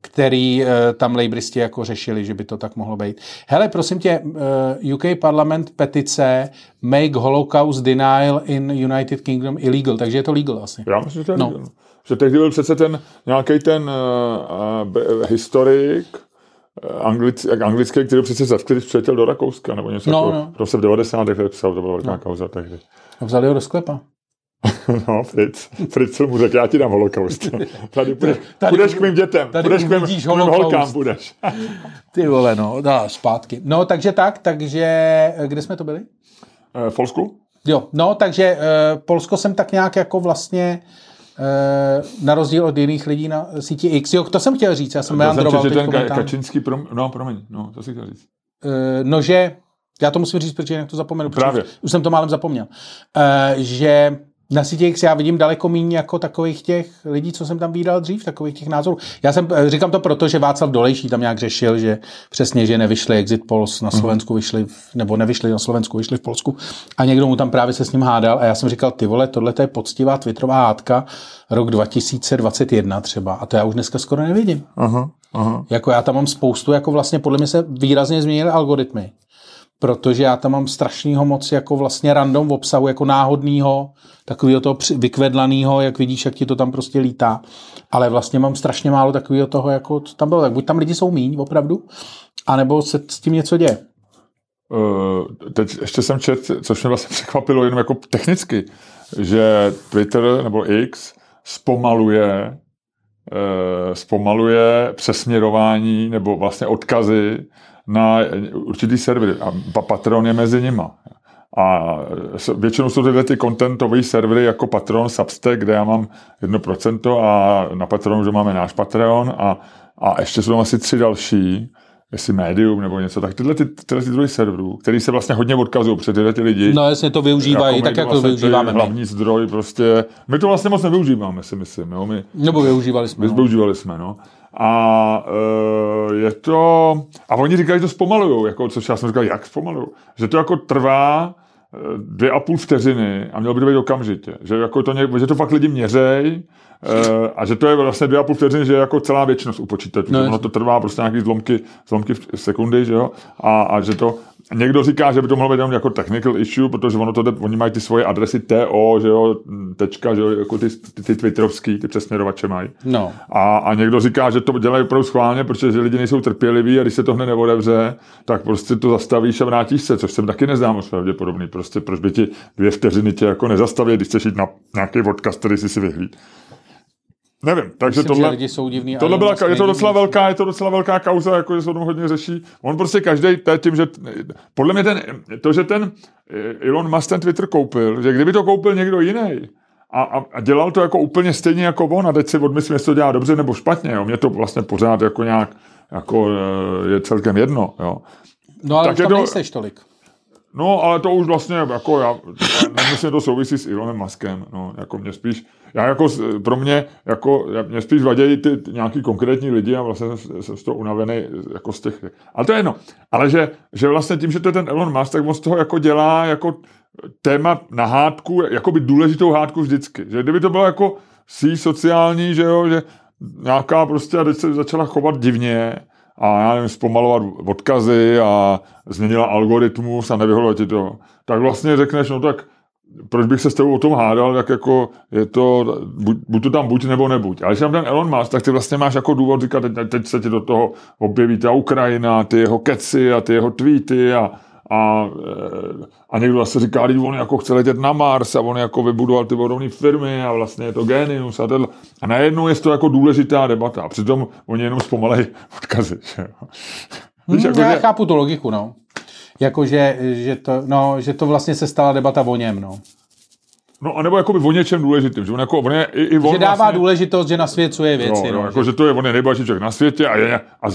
S1: který eh, tam laboristi jako řešili, že by to tak mohlo být. Hele, prosím tě, eh, UK parlament petice Make Holocaust Denial in United Kingdom illegal, takže je to legal asi.
S2: Já myslím, že to je
S1: No.
S2: no. Že tehdy byl přece ten nějaký ten uh, uh, historik, anglic, anglický, který přece zatkli, když přiletěl do Rakouska, nebo něco
S1: No,
S2: no,
S1: no.
S2: Se v 90. letech psal, to byla velká no. kauza tehdy.
S1: A vzali ho do sklepa.
S2: No, Fritz. Fritz mu řekl, já ti dám holokaust. Tady půjdeš,
S1: Tady
S2: půjdeš k mým dětem,
S1: tady
S2: půjdeš k mým, k mým holkám, půjdeš.
S1: Ty vole, no, dá, zpátky. No, takže tak, takže, eh, kde jsme to byli?
S2: Eh, V Polsku?
S1: Jo, no, takže uh, Polsko jsem tak nějak jako vlastně na rozdíl od jiných lidí na síti X. Jo, to jsem chtěl říct, já jsem meandroval
S2: že ten Ka-. Kačinský, prom... no promiň, no, to si chtěl říct.
S1: No, že, já to musím říct, protože jinak to zapomenu. protože
S2: Právě.
S1: Už, už jsem to málem zapomněl. Že na síti X já vidím daleko méně jako takových těch lidí, co jsem tam viděl dřív, takových těch názorů. Já jsem, eh, říkám to proto, že Václav Dolejší tam nějak řešil, že přesně, že nevyšly exit polls na Slovensku, vyšly, v- nebo nevyšly na Slovensku, vyšly v Polsku a někdo mu tam právě se s ním hádal a já jsem říkal, ty vole, tohle to je poctivá twitterová hádka rok 2021 třeba a to já už dneska skoro nevidím.
S2: Aha.
S1: Aha. Jako já tam mám spoustu, jako vlastně podle mě se výrazně změnily algoritmy protože já tam mám strašného moc jako vlastně random obsahu, jako náhodného, takového toho vykvedlaného, jak vidíš, jak ti to tam prostě lítá. Ale vlastně mám strašně málo takového toho, jako co tam bylo. Tak buď tam lidi jsou míň, opravdu, anebo se s tím něco děje.
S2: Uh, teď ještě jsem čet, což mě vlastně překvapilo jenom jako technicky, že Twitter nebo X zpomaluje uh, zpomaluje přesměrování nebo vlastně odkazy na určitý servery a Patreon je mezi nima. A většinou jsou tyhle ty contentové servery jako Patreon, Substack, kde já mám 1% a na Patreonu, že máme náš Patreon a, a ještě jsou tam asi tři další, jestli médium nebo něco, tak tyhle, ty, tyhle ty druhý serverů, který se vlastně hodně odkazují před tyhle ty lidi.
S1: No jasně to využívají, jako tak jak to vlastně využíváme
S2: Hlavní my. zdroj prostě, my to vlastně moc nevyužíváme, si myslím. Jo? My,
S1: nebo využívali jsme.
S2: My no. využívali jsme, no. A e, je to... A oni říkají, že to zpomalujou, jako, což já jsem říkal, jak zpomalují? Že to jako trvá e, dvě a půl vteřiny a mělo by to být okamžitě. Že, jako to, že to fakt lidi měřej e, a že to je vlastně dvě a půl vteřiny, že je jako celá věčnost u počítačů. No, ono to trvá prostě nějaký zlomky, zlomky v sekundy, že jo? A, a že to Někdo říká, že by to mohlo být jenom jako technical issue, protože ono to jde, oni mají ty svoje adresy TO, že jo, tečka, že jo, jako ty, ty, ty twitterovský, ty přesměrovače mají.
S1: No.
S2: A, a, někdo říká, že to dělají opravdu schválně, protože lidi nejsou trpěliví a když se to hned neodevře, tak prostě to zastavíš a vrátíš se, což jsem taky neznám moc pravděpodobný. Prostě proč by ti dvě vteřiny tě jako nezastaví, když chceš jít na nějaký podcast, který si si vyhlíd. Nevím, takže Myslím, tohle,
S1: lidi jsou divný,
S2: tohle byla, je to docela velká, je to docela velká kauza, jako se o tom hodně řeší. On prostě každý tím, že podle mě ten, to, že ten eh, Elon Musk ten Twitter koupil, že kdyby to koupil někdo jiný, a, a, a dělal to jako úplně stejně jako on a teď si odmyslím, jestli to dělá dobře nebo špatně. Jo. Mně to vlastně pořád jako nějak jako eh, je celkem jedno. Jo.
S1: No ale tak už tam to, nejseš tolik.
S2: No, ale to už vlastně, jako já, nemyslím, to souvisí s Elonem Muskem, no, jako mě spíš, já jako, pro mě, jako, mě spíš vadějí ty, ty nějaký konkrétní lidi a vlastně jsem, jsem z toho unavený, jako z těch, ale to je jedno, ale že, že vlastně tím, že to je ten Elon Musk, tak on z toho jako dělá jako téma na hádku, jako by důležitou hádku vždycky, že kdyby to bylo jako sí sociální, že jo, že nějaká prostě a teď se začala chovat divně, a já nevím, zpomalovat odkazy a změnila algoritmus a nevyhodila ti to, tak vlastně řekneš, no tak proč bych se s tebou o tom hádal, tak jako je to, buď, buď to tam buď nebo nebuď. Ale když tam ten Elon Musk, tak ty vlastně máš jako důvod říkat, teď, teď se ti do toho objeví ta Ukrajina, ty jeho keci a ty jeho tweety a, a, eh, a někdo zase říká, že on jako chce letět na Mars a on jako vybudoval ty vodovní firmy a vlastně je to genius a tohle. A najednou je to jako důležitá debata a přitom oni jenom zpomalej odkazy. Že?
S1: Víš, hmm, jako, já že... chápu tu logiku, no. Jako, že, že, to, no, že to vlastně se stala debata o něm, no.
S2: No, anebo jako by o něčem důležitým, že on, jako, on je, i, i on
S1: Že dává vlastně, důležitost, že nasvěcuje věci.
S2: Jo,
S1: no,
S2: no, jako, že... že to je, on je nejbohatší člověk na světě a, je, a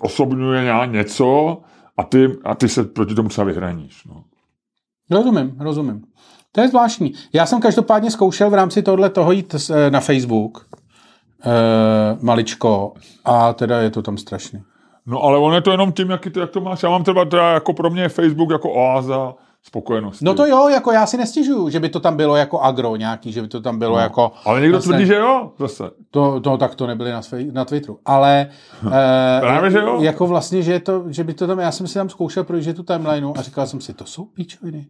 S2: osobňuje něco, a ty, a ty se proti tomu třeba vyhraníš. No.
S1: Rozumím, rozumím. To je zvláštní. Já jsem každopádně zkoušel v rámci tohle toho jít eh, na Facebook e, maličko a teda je to tam strašný.
S2: No ale on je to jenom tím, jak to, jak to máš. Já mám třeba, teda jako pro mě Facebook jako oáza spokojenosti.
S1: No to jo, jako já si nestěžuju, že by to tam bylo jako agro nějaký, že by to tam bylo no, jako...
S2: Ale někdo vlastně, tvrdí, že jo, zase.
S1: To, to tak to nebyli na, na Twitteru, ale... eh,
S2: Právě, že jo.
S1: Jako vlastně, že, to, že by to tam, já jsem si tam zkoušel projíždět tu timelineu a říkal jsem si, to jsou píčoviny.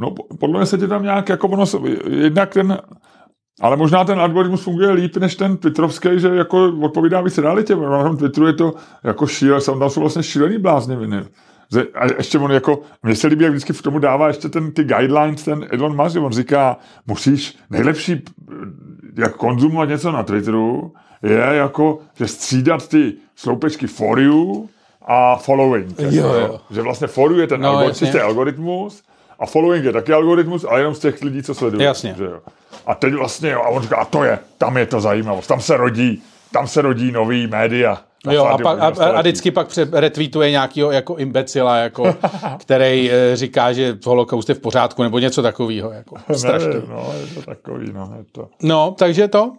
S2: No podle mě se ti tam nějak, jako ono, jednak ten, ale možná ten algoritmus funguje líp než ten twitterovský, že jako odpovídá víc realitě. Na tom Twitteru je to jako šíle, tam jsou vlastně šílený blázniviny a ještě on jako, mně se líbí, jak vždycky v tomu dává ještě ten, ty guidelines, ten Elon Musk, on říká, musíš, nejlepší, jak konzumovat něco na Twitteru, je jako, že střídat ty sloupečky for you a following.
S1: Jo, jako, jo.
S2: Že vlastně for you je ten no, algoritmus, algoritmus a following je taky algoritmus, ale jenom z těch lidí, co sledují.
S1: Jasně.
S2: Že jo. A teď vlastně, jo, a on říká, a to je, tam je to zajímavost, tam se rodí, tam se rodí nový média.
S1: Jo, a, pak, a, a vždycky pak retweetuje nějakého jako imbecila, jako, který e, říká, že holokaust je v pořádku, nebo něco takového. Jako, strašný.
S2: Ne, no, je to takový, no, je to.
S1: No, takže to.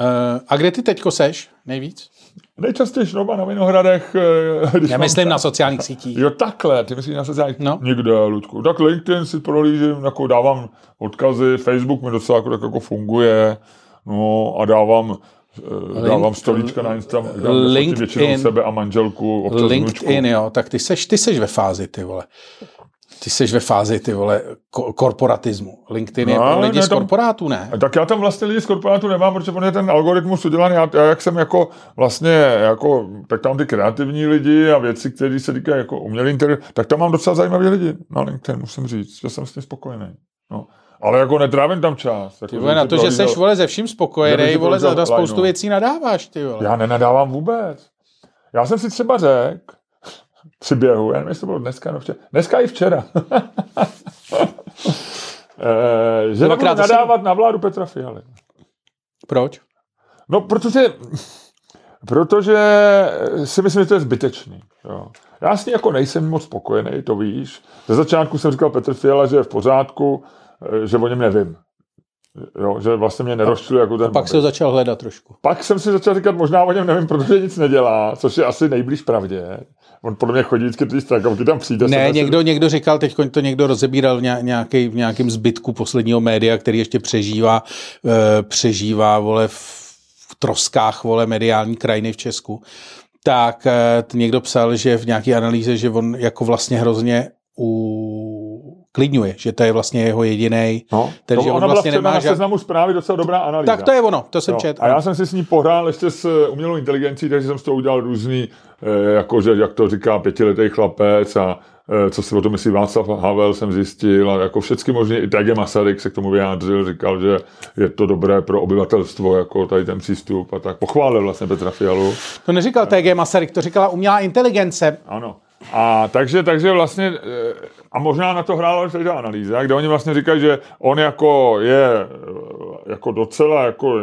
S1: E, a kde ty teďko seš nejvíc?
S2: Nejčastěji šnoba na Vinohradech.
S1: Eh, když Já myslím na sociálních sítích.
S2: Jo, takhle, ty myslíš na sociálních
S1: no.
S2: Někde, Ludku. Tak LinkedIn si prohlížím, jako dávám odkazy, Facebook mi docela jako, tak jako funguje, no a dávám eh, dávám stolíčka na Instagram,
S1: LinkedIn-
S2: většinou sebe a manželku, občas
S1: LinkedIn,
S2: vnučku.
S1: jo, tak ty seš, ty seš ve fázi, ty vole. Ty seš ve fázi, ty vole, ko- korporatismu. LinkedIn je
S2: No,
S1: pro
S2: ale
S1: lidi
S2: ne,
S1: z
S2: tam-
S1: korporátů, ne?
S2: Tak já tam vlastně lidi z korporátu nemám, protože on je ten algoritmus udělaný, já, já jak jsem jako vlastně, jako, tak tam ty kreativní lidi a věci, které se týkají jako umělý interiér, tak tam mám docela zajímavé lidi na LinkedIn, musím říct, že jsem s tím spokojený. No. Ale jako netrávím tam čas. Jako,
S1: Ty vole, na to, že seš, vole, ze vším spokojený, vole, za, spoustu
S2: lajnu.
S1: věcí nadáváš, ty vole.
S2: Já nenadávám vůbec. Já jsem si třeba řekl, při běhu, já nevím, jestli to bylo dneska, no včera, dneska i včera, Eh, že
S1: Dvakrát
S2: nebudu nadávat na vládu Petra Fialy.
S1: Proč?
S2: No, protože, protože si myslím, že to je zbytečný. Jo. Já s ní jako nejsem moc spokojený, to víš. Ze začátku jsem říkal Petr Fiala, že je v pořádku, eh, že o něm nevím. Jo, že vlastně mě nerozčiluje jako ten
S1: Pak
S2: Babiš.
S1: se začal hledat trošku.
S2: Pak jsem si začal říkat, možná o něm nevím, protože nic nedělá, což je asi nejblíž pravdě. On podle mě chodí vždycky ty strakovky, tam přijde.
S1: Ne, někdo, někdo říkal, teď to někdo rozebíral v ně- nějaký, v nějakém zbytku posledního média, který ještě přežívá, e, přežívá vole, v, v troskách vole, mediální krajiny v Česku. Tak e, někdo psal, že v nějaké analýze, že on jako vlastně hrozně uklidňuje, že to je vlastně jeho jediný.
S2: No,
S1: Takže
S2: to,
S1: on
S2: ona
S1: vlastně
S2: byla
S1: nemá
S2: na
S1: žád-
S2: seznamu zprávy docela dobrá analýza.
S1: Tak to je ono, to jsem
S2: Jo,
S1: čet.
S2: A já jsem si s ní pohrál ještě s eh, umělou inteligencí, takže jsem z toho udělal různý, eh, jakože, jak to říká pětiletý chlapec a eh, co si o tom myslí Václav Havel, jsem zjistil a jako všechny možný, i Tage Masaryk se k tomu vyjádřil, říkal, že je to dobré pro obyvatelstvo, jako tady ten přístup a tak. Pochválil vlastně Petra Fialu.
S1: To neříkal TG Masaryk, to říkala umělá inteligence.
S2: Ano. A takže, takže vlastně, eh, a možná na to hrála ta analýza, kde oni vlastně říkají, že on jako je eh, jako docela jako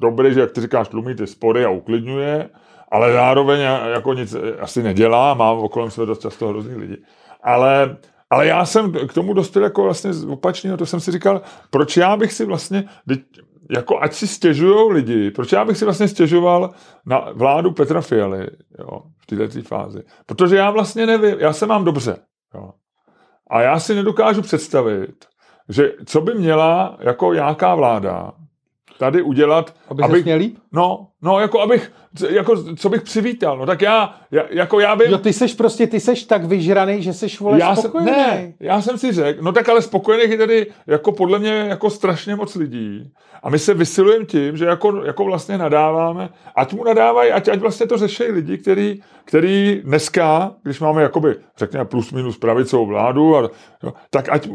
S2: dobrý, že jak ty říkáš, tlumí ty spory a uklidňuje, ale zároveň jako nic asi nedělá, má okolo sebe dost často hrozný lidi. Ale, ale já jsem k tomu dospěl jako vlastně z opačného, to jsem si říkal, proč já bych si vlastně, jako ať si stěžujou lidi, proč já bych si vlastně stěžoval na vládu Petra Fialy, jo, v této fázi. Protože já vlastně nevím, já se mám dobře, jo. A já si nedokážu představit, že co by měla jako nějaká vláda tady udělat,
S1: Aby se měl líp?
S2: no, no, jako abych, jako, co bych přivítal, no tak já, já jako já vím,
S1: Jo, ty seš prostě, ty seš tak vyžraný, že seš vole
S2: já jsem,
S1: spokojený.
S2: ne, já jsem si řekl, no tak ale spokojených je tady jako podle mě jako strašně moc lidí. A my se vysilujeme tím, že jako, jako vlastně nadáváme, ať mu nadávají, ať, ať vlastně to řeší lidi, který, který dneska, když máme jakoby, řekněme plus minus pravicovou vládu, a, jo, tak ať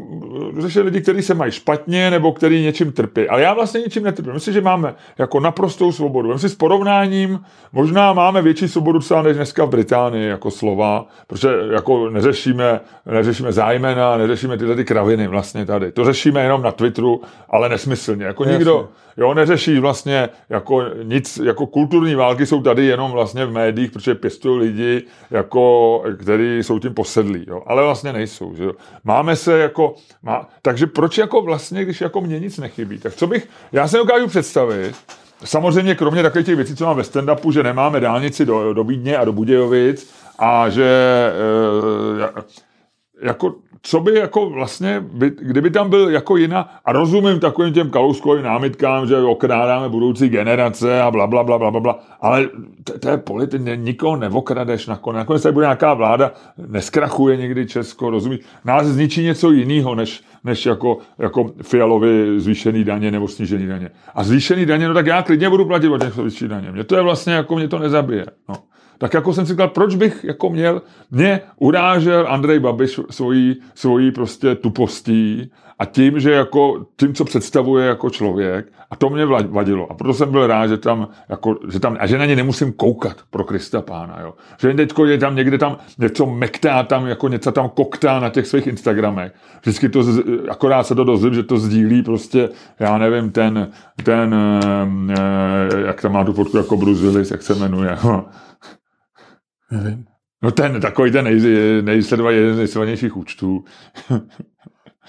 S2: řeší lidi, kteří se mají špatně, nebo který něčím trpí. Ale já vlastně ničím netrpím. Myslím, že máme jako naprostou svobodu. Myslím si s porovnáním, možná máme větší svobodu třeba než dneska v Británii, jako slova, protože jako neřešíme, neřešíme zájmena, neřešíme tyhle ty kraviny vlastně tady. To řešíme jenom na Twitteru, ale nesmyslně. Jako
S1: Jasně.
S2: nikdo, jo, neřeší vlastně jako nic, jako kulturní války jsou tady jenom vlastně v médiích, protože pěstují lidi, jako, který jsou tím posedlí, jo. ale vlastně nejsou, že jo. Máme se jako, má, takže proč jako vlastně, když jako mně nic nechybí, tak co bych, já se dokážu představit, Samozřejmě kromě takových těch věcí, co mám ve stand-upu, že nemáme dálnici do, do Vídně a do Budějovic a že e, jako, co by jako vlastně, by, kdyby tam byl jako jiná, a rozumím takovým těm kalouskovým námitkám, že okrádáme budoucí generace a bla, bla, bla, bla, bla, ale to, je politik, ne, nikoho nevokradeš nakonec, nakonec tady bude nějaká vláda, neskrachuje někdy Česko, rozumíš, nás zničí něco jiného, než, než jako, jako Fialovi zvýšený daně nebo snížený daně. A zvýšený daně, no tak já klidně budu platit o těch zvýšený daně. Mě to je vlastně jako, mě to nezabije. No. Tak jako jsem si říkal, proč bych jako měl, mě urážel Andrej Babiš svojí, svojí prostě tupostí a tím, že jako, tím, co představuje jako člověk a to mě vadilo. A proto jsem byl rád, že tam, jako, že tam, a že na ně nemusím koukat pro Krista pána, jo. Že teďko je tam někde tam něco mektá, tam jako něco tam koktá na těch svých Instagramech. Vždycky to, akorát se to dozvím, že to sdílí prostě, já nevím, ten, ten, eh, eh, jak tam má tu fotku jako Bruce Willis, jak se jmenuje,
S1: Nevím.
S2: No ten, takový ten nej, nejsledovaný, jeden z nejsledovanějších účtů.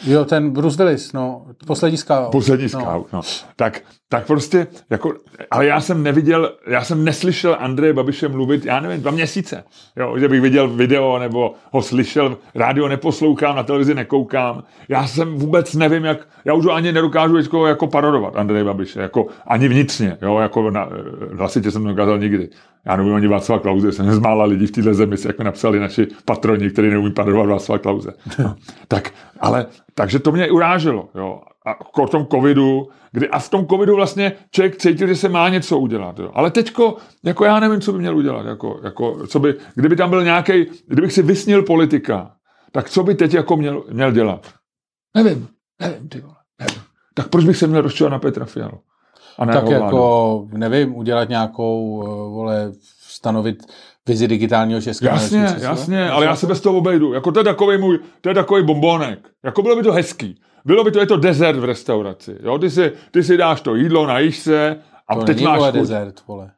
S1: Jo, ten Bruce Willis, no, poslední scout.
S2: Poslední
S1: no.
S2: scout, no. Tak, tak prostě, jako, ale já jsem neviděl, já jsem neslyšel Andreje Babiše mluvit, já nevím, dva měsíce, jo, že bych viděl video nebo ho slyšel, rádio neposlouchám, na televizi nekoukám, já jsem vůbec nevím, jak, já už ho ani nedokážu jako, jako parodovat Andreje Babiše, jako ani vnitřně, jo, jako na, hlasitě jsem to dokázal nikdy. Já nevím ani Václav Klauze, jsem z mála lidí v téhle zemi, jak mi napsali naši patroni, kteří neumí parodovat Václav Klauze. Tak, ale, takže to mě uráželo, jo a v tom covidu, kdy a v tom covidu vlastně člověk cítil, že se má něco udělat. Jo. Ale teďko, jako já nevím, co by měl udělat. Jako, jako, co by, kdyby tam byl nějaký, kdybych si vysnil politika, tak co by teď jako měl, měl dělat? Nevím, nevím, ty vole, nevím. Tak proč bych se měl rozčovat na Petra Fialu?
S1: A ne tak jako, nevím, udělat nějakou, eh, vole, stanovit vizi digitálního českého.
S2: Jasně, jasně, ale já se bez toho obejdu. Jako to je takový můj, to je takový bombonek. Jako bylo by to hezký. Bylo by to, je to dezert v restauraci. Jo? Ty, si, ty si dáš to jídlo, najíš se a
S1: to
S2: teď
S1: není, máš vole, dezert, vole.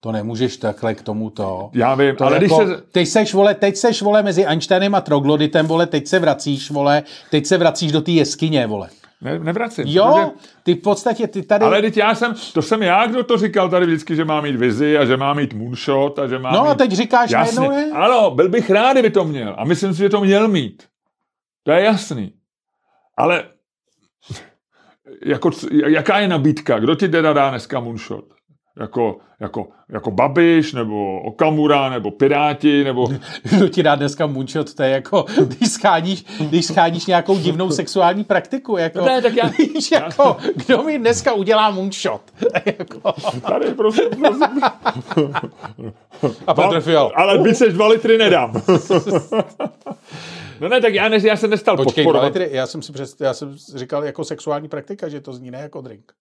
S1: To nemůžeš takhle k tomuto.
S2: Já vím,
S1: to
S2: ale
S1: jako,
S2: když se...
S1: Teď seš, vole, teď seš, vole, mezi Einsteinem a Trogloditem, vole, teď se vracíš, vole, teď se vracíš do té jeskyně, vole.
S2: Ne, nevracím.
S1: Jo, protože... ty v podstatě, ty tady...
S2: Ale teď já jsem, to jsem já, kdo to říkal tady vždycky, že má mít vizi a že má mít moonshot a že má
S1: No
S2: mít...
S1: a teď říkáš
S2: Jasně.
S1: najednou, ne?
S2: Ano, byl bych rád, kdyby to měl. A myslím si, že to měl mít. To je jasný. Ale jako, jaká je nabídka? Kdo ti teda dá dneska moonshot? Jako, jako, jako Babiš, nebo Okamura, nebo Piráti, nebo...
S1: Kdo ti dá dneska moonshot, to je jako, když scháníš, když scháníš nějakou divnou sexuální praktiku, jako,
S2: no ne, tak já...
S1: víš, jako, kdo mi dneska udělá moonshot? jako...
S2: Tady, prosím, prosím.
S1: A Petr Fial.
S2: Ale víc než dva litry nedám. No ne, tak já, ne, já se nestal
S1: Počkej,
S2: podporovat.
S1: Litry, já jsem si přes, já jsem říkal jako sexuální praktika, že to zní ne jako drink.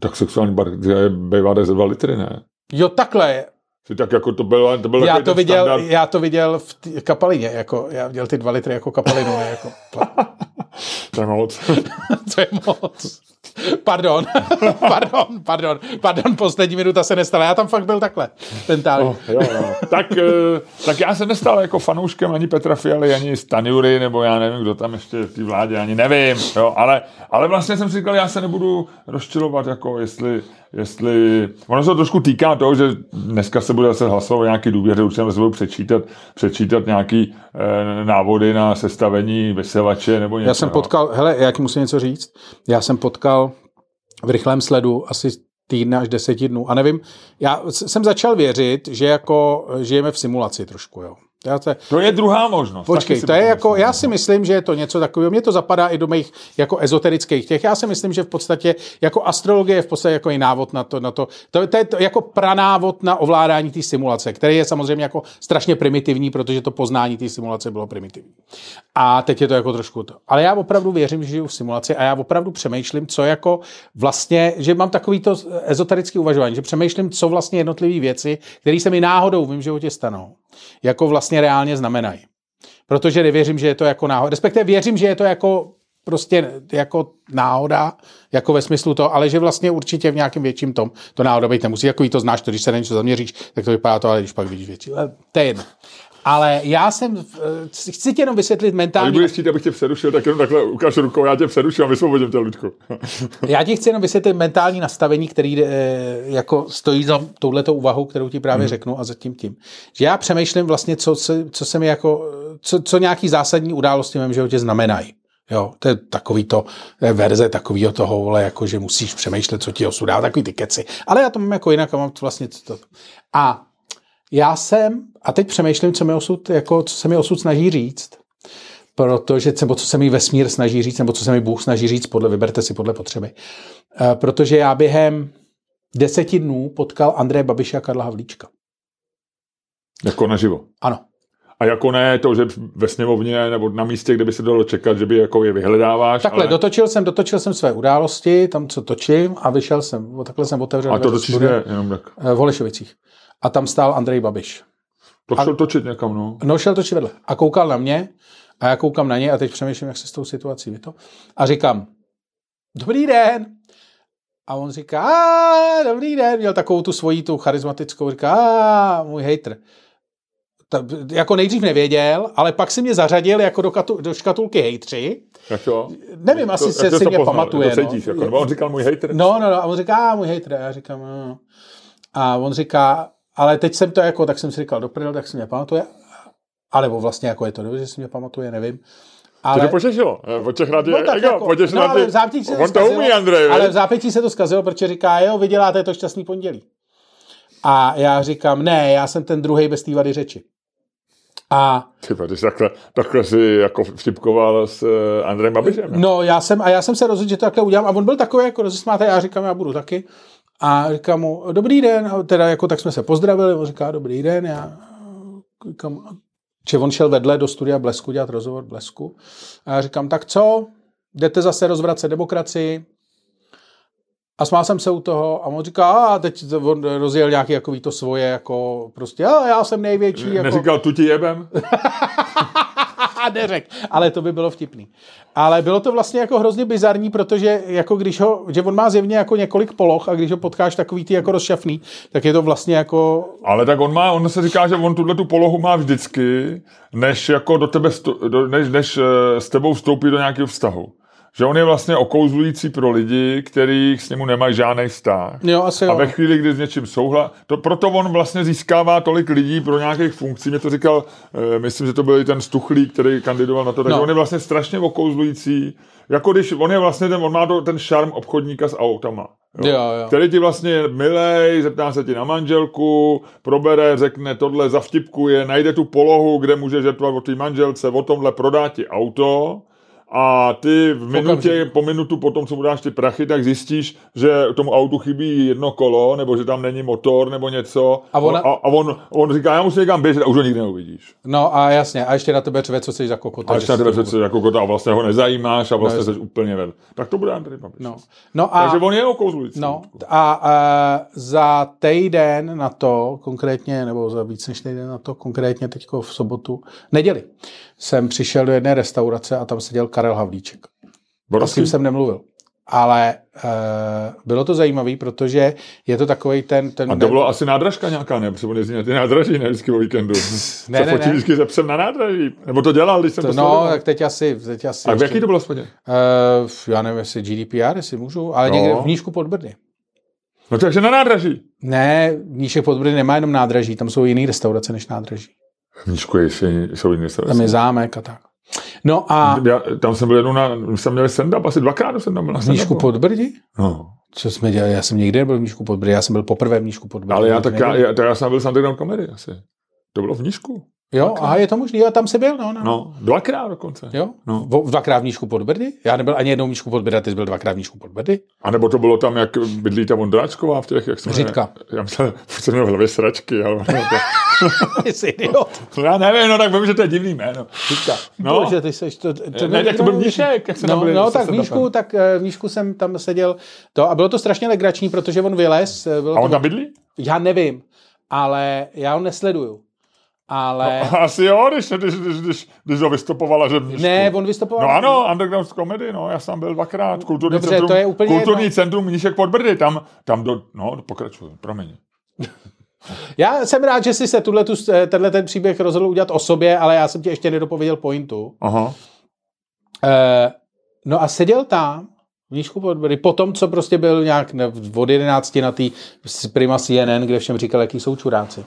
S2: Tak sexuální je bývá 2 litry, ne?
S1: Jo, takhle.
S2: Že tak jako to bylo, to byl
S1: já to, viděl,
S2: standard.
S1: já to viděl v t- kapalině, jako, já viděl ty dva litry jako kapalinu, ne jako...
S2: to je moc.
S1: to je moc. Pardon, pardon, pardon, pardon, poslední minuta se nestala. Já tam fakt byl takhle, mentálně.
S2: Oh, jo, jo. Tak, eh, tak já se nestal jako fanouškem ani Petra Fialy, ani Stanjury, nebo já nevím, kdo tam ještě v té vládě, ani nevím, jo, ale, ale vlastně jsem si říkal, já se nebudu rozčilovat, jako jestli, jestli, ono se to trošku týká toho, že dneska se bude zase hlasovat o nějaký důvěře, už se budu přečítat, přečítat nějaký eh, návody na sestavení vysílače nebo něco.
S1: Já jsem potkal, hele, já ti musím něco říct, já jsem potkal v rychlém sledu asi týdne až deseti dnů. A nevím, já jsem začal věřit, že jako žijeme v simulaci trošku, jo. Já
S2: to, to je druhá možnost.
S1: Počkej, to je jako, já si myslím, že je to něco takového, mně to zapadá i do mých jako ezoterických těch, já si myslím, že v podstatě jako astrologie je v podstatě jako i návod na to, na to, to, to je to jako pranávod na ovládání té simulace, který je samozřejmě jako strašně primitivní, protože to poznání té simulace bylo primitivní. A teď je to jako trošku to. Ale já opravdu věřím, že žiju v simulaci a já opravdu přemýšlím, co jako vlastně, že mám takový to ezoterický uvažování, že přemýšlím, co vlastně jednotlivé věci, které se mi náhodou v mém životě stanou, jako vlastně reálně znamenají. Protože nevěřím, že je to jako náhoda. Respektive věřím, že je to jako prostě jako náhoda, jako ve smyslu to, ale že vlastně určitě v nějakém větším tom to náhoda být nemusí. Jako to znáš, to, když se na něco zaměříš, tak to vypadá to, ale když pak vidíš větší. To je jedno. Ale já jsem, chci tě jenom vysvětlit mentálně.
S2: Ale budeš chtít, abych tě přerušil, tak jenom takhle ukážu rukou, já tě přeruším a vysvobodím tě, Ludku.
S1: já ti chci jenom vysvětlit mentální nastavení, který e, jako stojí za touhletou úvahou, kterou ti právě hmm. řeknu a za tím. Že já přemýšlím vlastně, co, se, co se mi jako, co, co nějaký zásadní události v mém životě znamenají. Jo, to je takový to je verze takového toho, vole, jako že musíš přemýšlet, co ti osud dá, takový ty keci. Ale já to mám jako jinak a mám to vlastně to. A já jsem, a teď přemýšlím, co, mi osud, jako, co se mi osud snaží říct, protože, nebo co se mi vesmír snaží říct, nebo co se mi Bůh snaží říct, podle, vyberte si podle potřeby. E, protože já během deseti dnů potkal Andreje Babiše a Karla Havlíčka.
S2: Jako naživo?
S1: Ano.
S2: A jako ne to, že ve sněmovně nebo na místě, kde by se dalo čekat, že by jako je vyhledáváš.
S1: Takhle, ale... dotočil jsem, dotočil jsem své události, tam co točím a vyšel jsem, takhle jsem otevřel.
S2: A to točíš kde? Jenom tak.
S1: V Holešovicích a tam stál Andrej Babiš.
S2: To šel a, točit někam, no.
S1: No, šel točit vedle. A koukal na mě a já koukám na ně a teď přemýšlím, jak se s tou situací je to. A říkám, dobrý den. A on říká, dobrý den, měl takovou tu svoji tu charismatickou, říká, a můj hater. ta, jako nejdřív nevěděl, ale pak si mě zařadil jako do, katu, do škatulky hejtři.
S2: Jak to?
S1: Nevím,
S2: to,
S1: asi se si mě
S2: poznal,
S1: pamatuje.
S2: To cítíš,
S1: no.
S2: jako, on říkal můj hejtr.
S1: No, no, no, a on říká, můj hejtr, a já říkám, no, no. A on říká, ale teď jsem to jako, tak jsem si říkal, doprdel, tak si mě pamatuje. A nebo vlastně jako je to dobře, že si mě pamatuje, nevím.
S2: Ale... To tě potěšilo. Po těch rádi, no, tak jako,
S1: no, ale v zápětí se to
S2: On to
S1: zkazilo,
S2: umí, Andrej.
S1: Ale v zápětí se to zkazilo, protože říká, jo, vy děláte to šťastný pondělí. A já říkám, ne, já jsem ten druhý bez té vady řeči. A...
S2: Tyba, ty jsi takhle, takhle si jako vtipkoval s uh, Andrejem Babišem.
S1: No, já jsem, a já jsem se rozhodl, že to takhle udělám. A on byl takový jako rozesmátý, já říkám, já budu taky. A říkám mu, dobrý den, a teda jako tak jsme se pozdravili, on říká, dobrý den, já říkám, že on šel vedle do studia Blesku dělat rozhovor Blesku. A já říkám, tak co, jdete zase rozvracet demokracii? A smál jsem se u toho a on říká, a teď on rozjel nějaký jako to svoje, jako prostě, a já jsem největší. Jako...
S2: Neříkal, tu ti jebem?
S1: Neřek, ale to by bylo vtipný. Ale bylo to vlastně jako hrozně bizarní, protože jako když ho, že on má zjevně jako několik poloh a když ho potkáš takový ty jako rozšafný, tak je to vlastně jako...
S2: Ale tak on má, on se říká, že on tuhle tu polohu má vždycky, než jako do tebe, do, než, než s tebou vstoupí do nějakého vztahu že on je vlastně okouzlující pro lidi, kteří s němu nemají žádný vztah.
S1: Jo, asi
S2: a
S1: jo.
S2: ve chvíli, kdy s něčím souhlas, to, proto on vlastně získává tolik lidí pro nějakých funkcí. Mě to říkal, eh, myslím, že to byl i ten Stuchlík, který kandidoval na to, takže no. on je vlastně strašně okouzlující. Jako když on je vlastně ten, on má to, ten šarm obchodníka s autama.
S1: Jo? Jo, jo.
S2: Který ti vlastně milej, zeptá se ti na manželku, probere, řekne tohle, zavtipkuje, najde tu polohu, kde může žertovat o té manželce, o tomhle prodá ti auto a ty v minutě, po minutu potom, co mu dáš ty prachy, tak zjistíš, že tomu autu chybí jedno kolo, nebo že tam není motor, nebo něco.
S1: A, ona...
S2: a, a on, on říká, já musím někam běžet a už ho nikdy neuvidíš.
S1: No a jasně, a ještě na tebe řve, co jsi za kokota.
S2: A ještě na tebe řve, co jsi za kokota a vlastně ho nezajímáš a vlastně no, jsi úplně ved. Tak to bude Andrej Babiš.
S1: No. No a,
S2: Takže on je okouzlující.
S1: No a, a za týden na to, konkrétně, nebo za víc než týden na to, konkrétně teďko v sobotu, neděli, jsem přišel do jedné restaurace a tam seděl Karel Havlíček. A s tím jsem nemluvil. Ale e, bylo to zajímavé, protože je to takový ten... ten
S2: a to bylo asi nádražka nějaká, ne? Protože on jezdí na ty nádraží, ne vždycky o víkendu.
S1: ne,
S2: se
S1: ne,
S2: fotí
S1: ne.
S2: vždycky se psem na nádraží. Nebo to dělal, když jsem
S1: to, No, tak teď asi... Teď asi
S2: a v jaký to bylo spadě?
S1: E, já nevím, jestli GDPR, jestli můžu, ale no. někde v Nížku pod Brdy.
S2: No takže na nádraží.
S1: Ne, Nížek pod Brdy nemá jenom nádraží, tam jsou jiné restaurace než nádraží.
S2: V Nížku je, jsou jiné restaurace.
S1: Tam je zámek a tak. No a...
S2: Já, tam jsem byl jednou na, jsem měl stand-up, asi dvakrát jsem tam byl na
S1: V Nížku pod Brdy?
S2: No.
S1: Co jsme dělali? Já jsem nikdy nebyl v Nížku pod Brdy, já jsem byl poprvé v Nížku pod Brdy.
S2: Ale já, tak já, já, já, jsem byl s underground comedy asi. To bylo v Nížku.
S1: Jo, dvakrát. aha, je to možný, jo, tam jsi byl, no, no.
S2: No, dvakrát dokonce.
S1: Jo,
S2: no.
S1: V, dvakrát v Nížku pod Brdy? Já nebyl ani jednou v Nížku pod Brdy, ty jsi byl dvakrát v Nížku pod Brdy?
S2: A nebo to bylo tam, jak bydlí ta Vondráčková v těch, jak jsme...
S1: Řitka.
S2: Já myslel, že jsem měl v hlavě sračky, ale...
S1: jsi idiot.
S2: No, já nevím, no tak vím, že to je divný jméno.
S1: Řitka.
S2: No.
S1: Bože, ty seš to... to
S2: ne, jak to byl Mníšek, jak se
S1: no, no, tak v Nížku, tak v Nížku jsem tam seděl to a bylo to strašně legrační, protože on vylez. Bylo
S2: a on
S1: to,
S2: tam bydlí?
S1: Já nevím, ale já ho nesleduju. Ale...
S2: No, asi jo, když, když, když, když, když ho vystupovala, že Mníšku.
S1: Ne, on vystupoval.
S2: No ano, Underground Comedy, no, já jsem byl dvakrát. Kulturní
S1: Dobře,
S2: centrum,
S1: to je úplně
S2: kulturní
S1: jedno.
S2: centrum Mníšek pod Brdy, tam, tam do, no, pokračuju, promiň.
S1: Já jsem rád, že jsi se tuhle, tu, tenhle ten příběh rozhodl udělat o sobě, ale já jsem ti ještě nedopověděl pointu.
S2: Aha.
S1: E, no a seděl tam v Nížku pod Brdy, po tom, co prostě byl nějak od 11 na té Prima CNN, kde všem říkal, jaký jsou čuráci.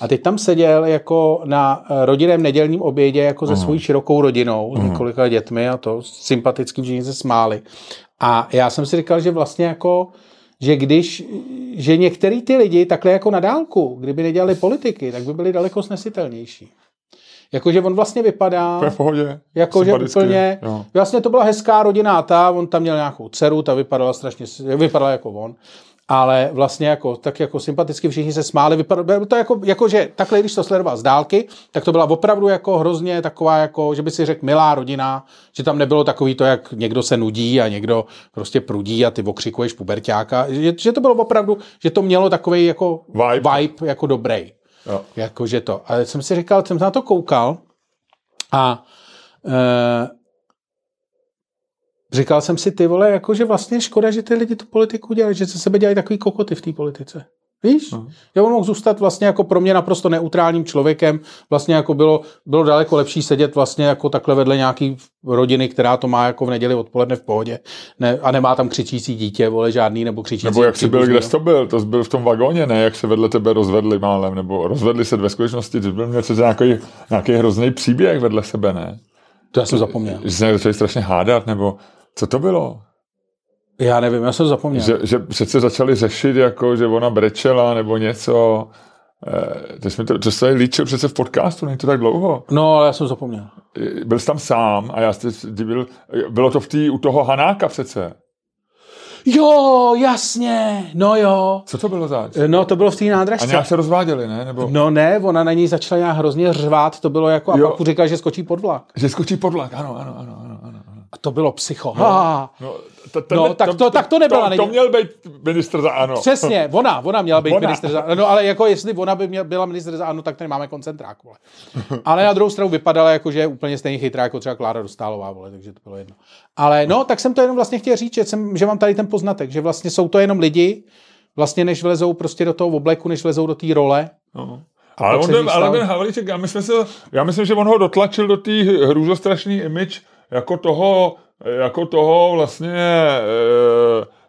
S1: A teď tam seděl jako na rodinném nedělním obědě jako se svojí širokou rodinou, s několika dětmi a to sympatickým, že se smáli. A já jsem si říkal, že vlastně jako že když, že některý ty lidi takhle jako na dálku, kdyby nedělali politiky, tak by byli daleko snesitelnější. Jakože on vlastně vypadá...
S2: To je v pohodě.
S1: Jakože úplně... Jo. Vlastně to byla hezká rodina ta, on tam měl nějakou dceru, ta vypadala strašně... Vypadala jako on. Ale vlastně jako, tak jako sympaticky všichni se smáli. Vypadalo to jako, jako, že takhle, když to sledoval z dálky, tak to byla opravdu jako hrozně taková, jako, že by si řekl milá rodina, že tam nebylo takový to, jak někdo se nudí a někdo prostě prudí a ty okřikuješ puberťáka. Že, že to bylo opravdu, že to mělo takový jako
S2: vibe,
S1: vibe jako dobrý.
S2: Jo.
S1: Jakože to. Ale jsem si říkal, jsem na to koukal a e, říkal jsem si, ty vole, jakože vlastně škoda, že ty lidi tu politiku dělají, že se sebe dělají takový kokoty v té politice. Víš? Uh-huh. Já on mohl zůstat vlastně jako pro mě naprosto neutrálním člověkem. Vlastně jako bylo, bylo daleko lepší sedět vlastně jako takhle vedle nějaký rodiny, která to má jako v neděli odpoledne v pohodě. Ne, a nemá tam křičící dítě, vole žádný, nebo křičící.
S2: Nebo jak jsi byl, kde jsi to byl? To jsi byl v tom vagóně, ne? Jak se vedle tebe rozvedli málem, nebo rozvedli se ve skutečnosti, to byl něco nějaký, nějaký hrozný příběh vedle sebe, ne?
S1: To já jsem zapomněl.
S2: Že se strašně hádat, nebo co to bylo?
S1: Já nevím, já jsem zapomněl.
S2: Že, že přece začali řešit, jako, že ona brečela nebo něco. Eh, to, jsme to, to se líčil přece v podcastu, není to tak dlouho.
S1: No, ale já jsem zapomněl.
S2: Byl jsi tam sám a já jste, byl, bylo to v tý, u toho Hanáka přece.
S1: Jo, jasně, no jo.
S2: Co to bylo zač?
S1: No, to bylo v té nádražce.
S2: A nějak se rozváděli, ne? Nebo...
S1: No ne, ona na ní začala nějak hrozně řvát, to bylo jako, a jo. pak říkal, že skočí pod vlak.
S2: Že skočí pod vlak, ano, ano, ano, ano. ano.
S1: A to bylo psycho. No, no,
S2: to, to, no, tak to, tak to nebyla. To, to měl být ministr za ANO.
S1: Přesně, ona, ona měla být ona. ministr za ANO, ale jako jestli ona by měla, byla ministr za ANO, tak tady máme koncentrák, vole. Ale na druhou stranu vypadala jako, že je úplně stejně chytrá jako třeba Klára Dostálová, vole, takže to bylo jedno. Ale no, tak jsem to jenom vlastně chtěl říct, že, jsem, že mám tady ten poznatek, že vlastně jsou to jenom lidi, vlastně než vlezou prostě do toho obleku, než vlezou do té role. No.
S2: Ale, on ten, ale ten Havlíček, já myslím, se, já myslím, že on ho dotlačil do té hrůzostrašný image jako toho, jako toho vlastně e,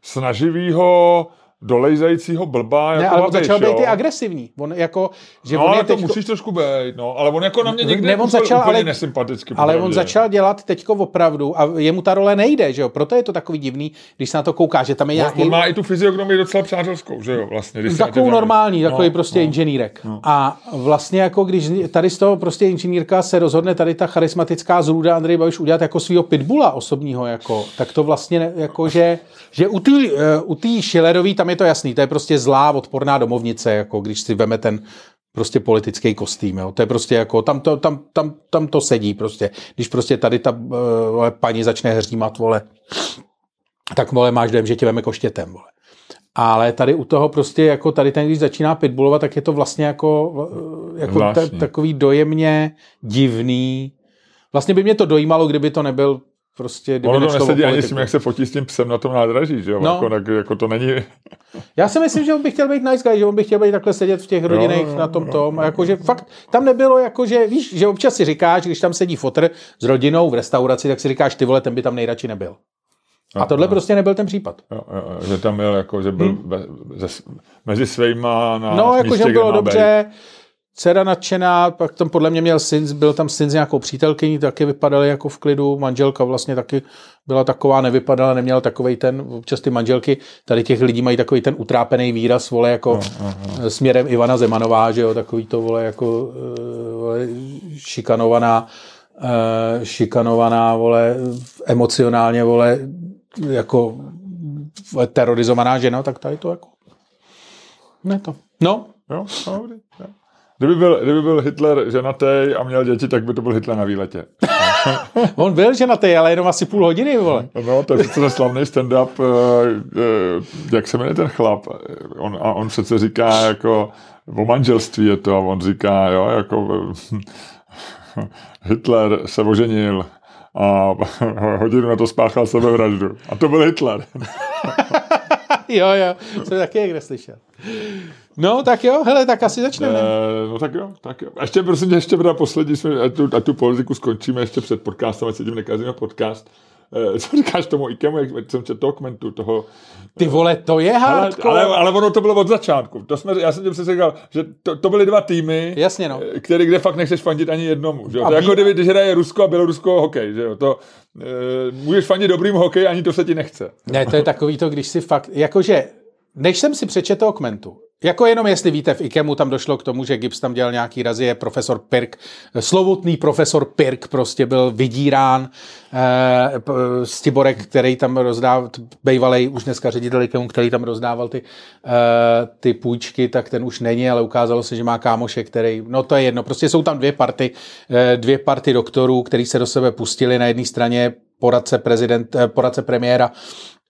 S2: snaživýho dolejzajícího blba.
S1: Jako
S2: ne, ale on
S1: začal být i agresivní. On jako, že
S2: no,
S1: on
S2: ale to teďko... musíš trošku být, no. Ale on jako na mě někdy
S1: ne, on začal,
S2: úplně
S1: ale,
S2: nesympaticky.
S1: Ale on začal dělat teďko opravdu a jemu ta role nejde, že jo. Proto je to takový divný, když se na to kouká, že tam je nějaký...
S2: On, on má i tu fyziognomii docela přátelskou, že jo, vlastně.
S1: Když takovou normální, no, takový prostě no, inženýrek. No. A vlastně jako když tady z toho prostě inženýrka se rozhodne tady ta charismatická zrůda Andrej Babiš udělat jako svého pitbula osobního, jako, tak to vlastně jako, že, že u té uh, u Schillerový tam je to jasný, to je prostě zlá, odporná domovnice, jako když si veme ten prostě politický kostým, jo. To je prostě jako, tam to, tam, tam, tam to sedí prostě. Když prostě tady ta uh, paní začne hřímat, vole, tak vole, máš dojem, že tě veme koštětem, vole. Ale tady u toho prostě, jako tady ten, když začíná pitbullovat, tak je to vlastně jako, eh, jako ta, takový dojemně divný. Vlastně by mě to dojímalo, kdyby to nebyl prostě...
S2: Ono to nesedí ani s tím, jak se fotí s tím psem na tom nádraží, že jo? No. Jako, tak, jako to není...
S1: Já si myslím, že on by chtěl být nice guy, že on by chtěl být takhle sedět v těch rodinách no, na tom no, tom. No, jakože fakt tam nebylo, jakože víš, že občas si říkáš, když tam sedí fotr s rodinou v restauraci, tak si říkáš, ty vole, ten by tam nejradši nebyl. A tohle no. prostě nebyl ten případ.
S2: Jo, jo, že tam byl, jako, že byl hmm. ve, ze, mezi svýma na
S1: No, jakože bylo dobře, být dcera nadšená, pak tam podle mě měl syn, byl tam syn s nějakou přítelkyní, taky vypadaly jako v klidu, manželka vlastně taky byla taková, nevypadala, neměla takový ten, občas ty manželky, tady těch lidí mají takový ten utrápený výraz, vole, jako no, no, no. směrem Ivana Zemanová, že jo, takový to, vole, jako eh, vole, šikanovaná, uh, šikanovaná, vole, emocionálně, vole, jako terorizovaná žena, tak tady to jako ne to. No.
S2: Jo, dobrý. Kdyby byl, kdyby byl Hitler ženatý a měl děti, tak by to byl Hitler na výletě.
S1: On byl ženatý, ale jenom asi půl hodiny, vole.
S2: No, to je přece slavný stand-up, eh, eh, jak se jmenuje ten chlap. On, a on přece říká jako, o manželství je to, a on říká, jo, jako Hitler se oženil a hodinu na to spáchal sebevraždu. A to byl Hitler.
S1: jo, jo, jsem taky někde slyšel. No, tak jo, hele, tak asi začneme.
S2: E, no tak jo, tak jo. Ještě prosím tě, ještě teda poslední, jsme, a, tu, a tu politiku skončíme ještě před podcastem, ať se tím nekazíme podcast. E, co říkáš tomu Ikemu, jak jsem četl komentu toho...
S1: Ty vole, to je hardcore.
S2: Ale, ale, ale, ono to bylo od začátku. To jsme, já jsem tím přesně říkal, že to, to byly dva týmy,
S1: Jasně, no.
S2: Eh, který, kde fakt nechceš fandit ani jednomu. Že jo? To je jako kdyby, když hraje Rusko a Bělorusko hokej. Že jo? To, e, můžeš fandit dobrým hokej, ani to se ti nechce.
S1: Ne, to je takový to, když si fakt, jakože, než jsem si přečetl komentu, jako jenom jestli víte, v IKEMu tam došlo k tomu, že Gibbs tam dělal nějaký razie, profesor Pirk, slovutný profesor Pirk prostě byl vydírán, eh, Stiborek, který tam rozdával, bývalý už dneska ředitel IKEMu, který tam rozdával ty, eh, ty půjčky, tak ten už není, ale ukázalo se, že má kámoše, který, no to je jedno, prostě jsou tam dvě party, eh, dvě party doktorů, který se do sebe pustili. Na jedné straně poradce, prezident, eh, poradce premiéra Eh,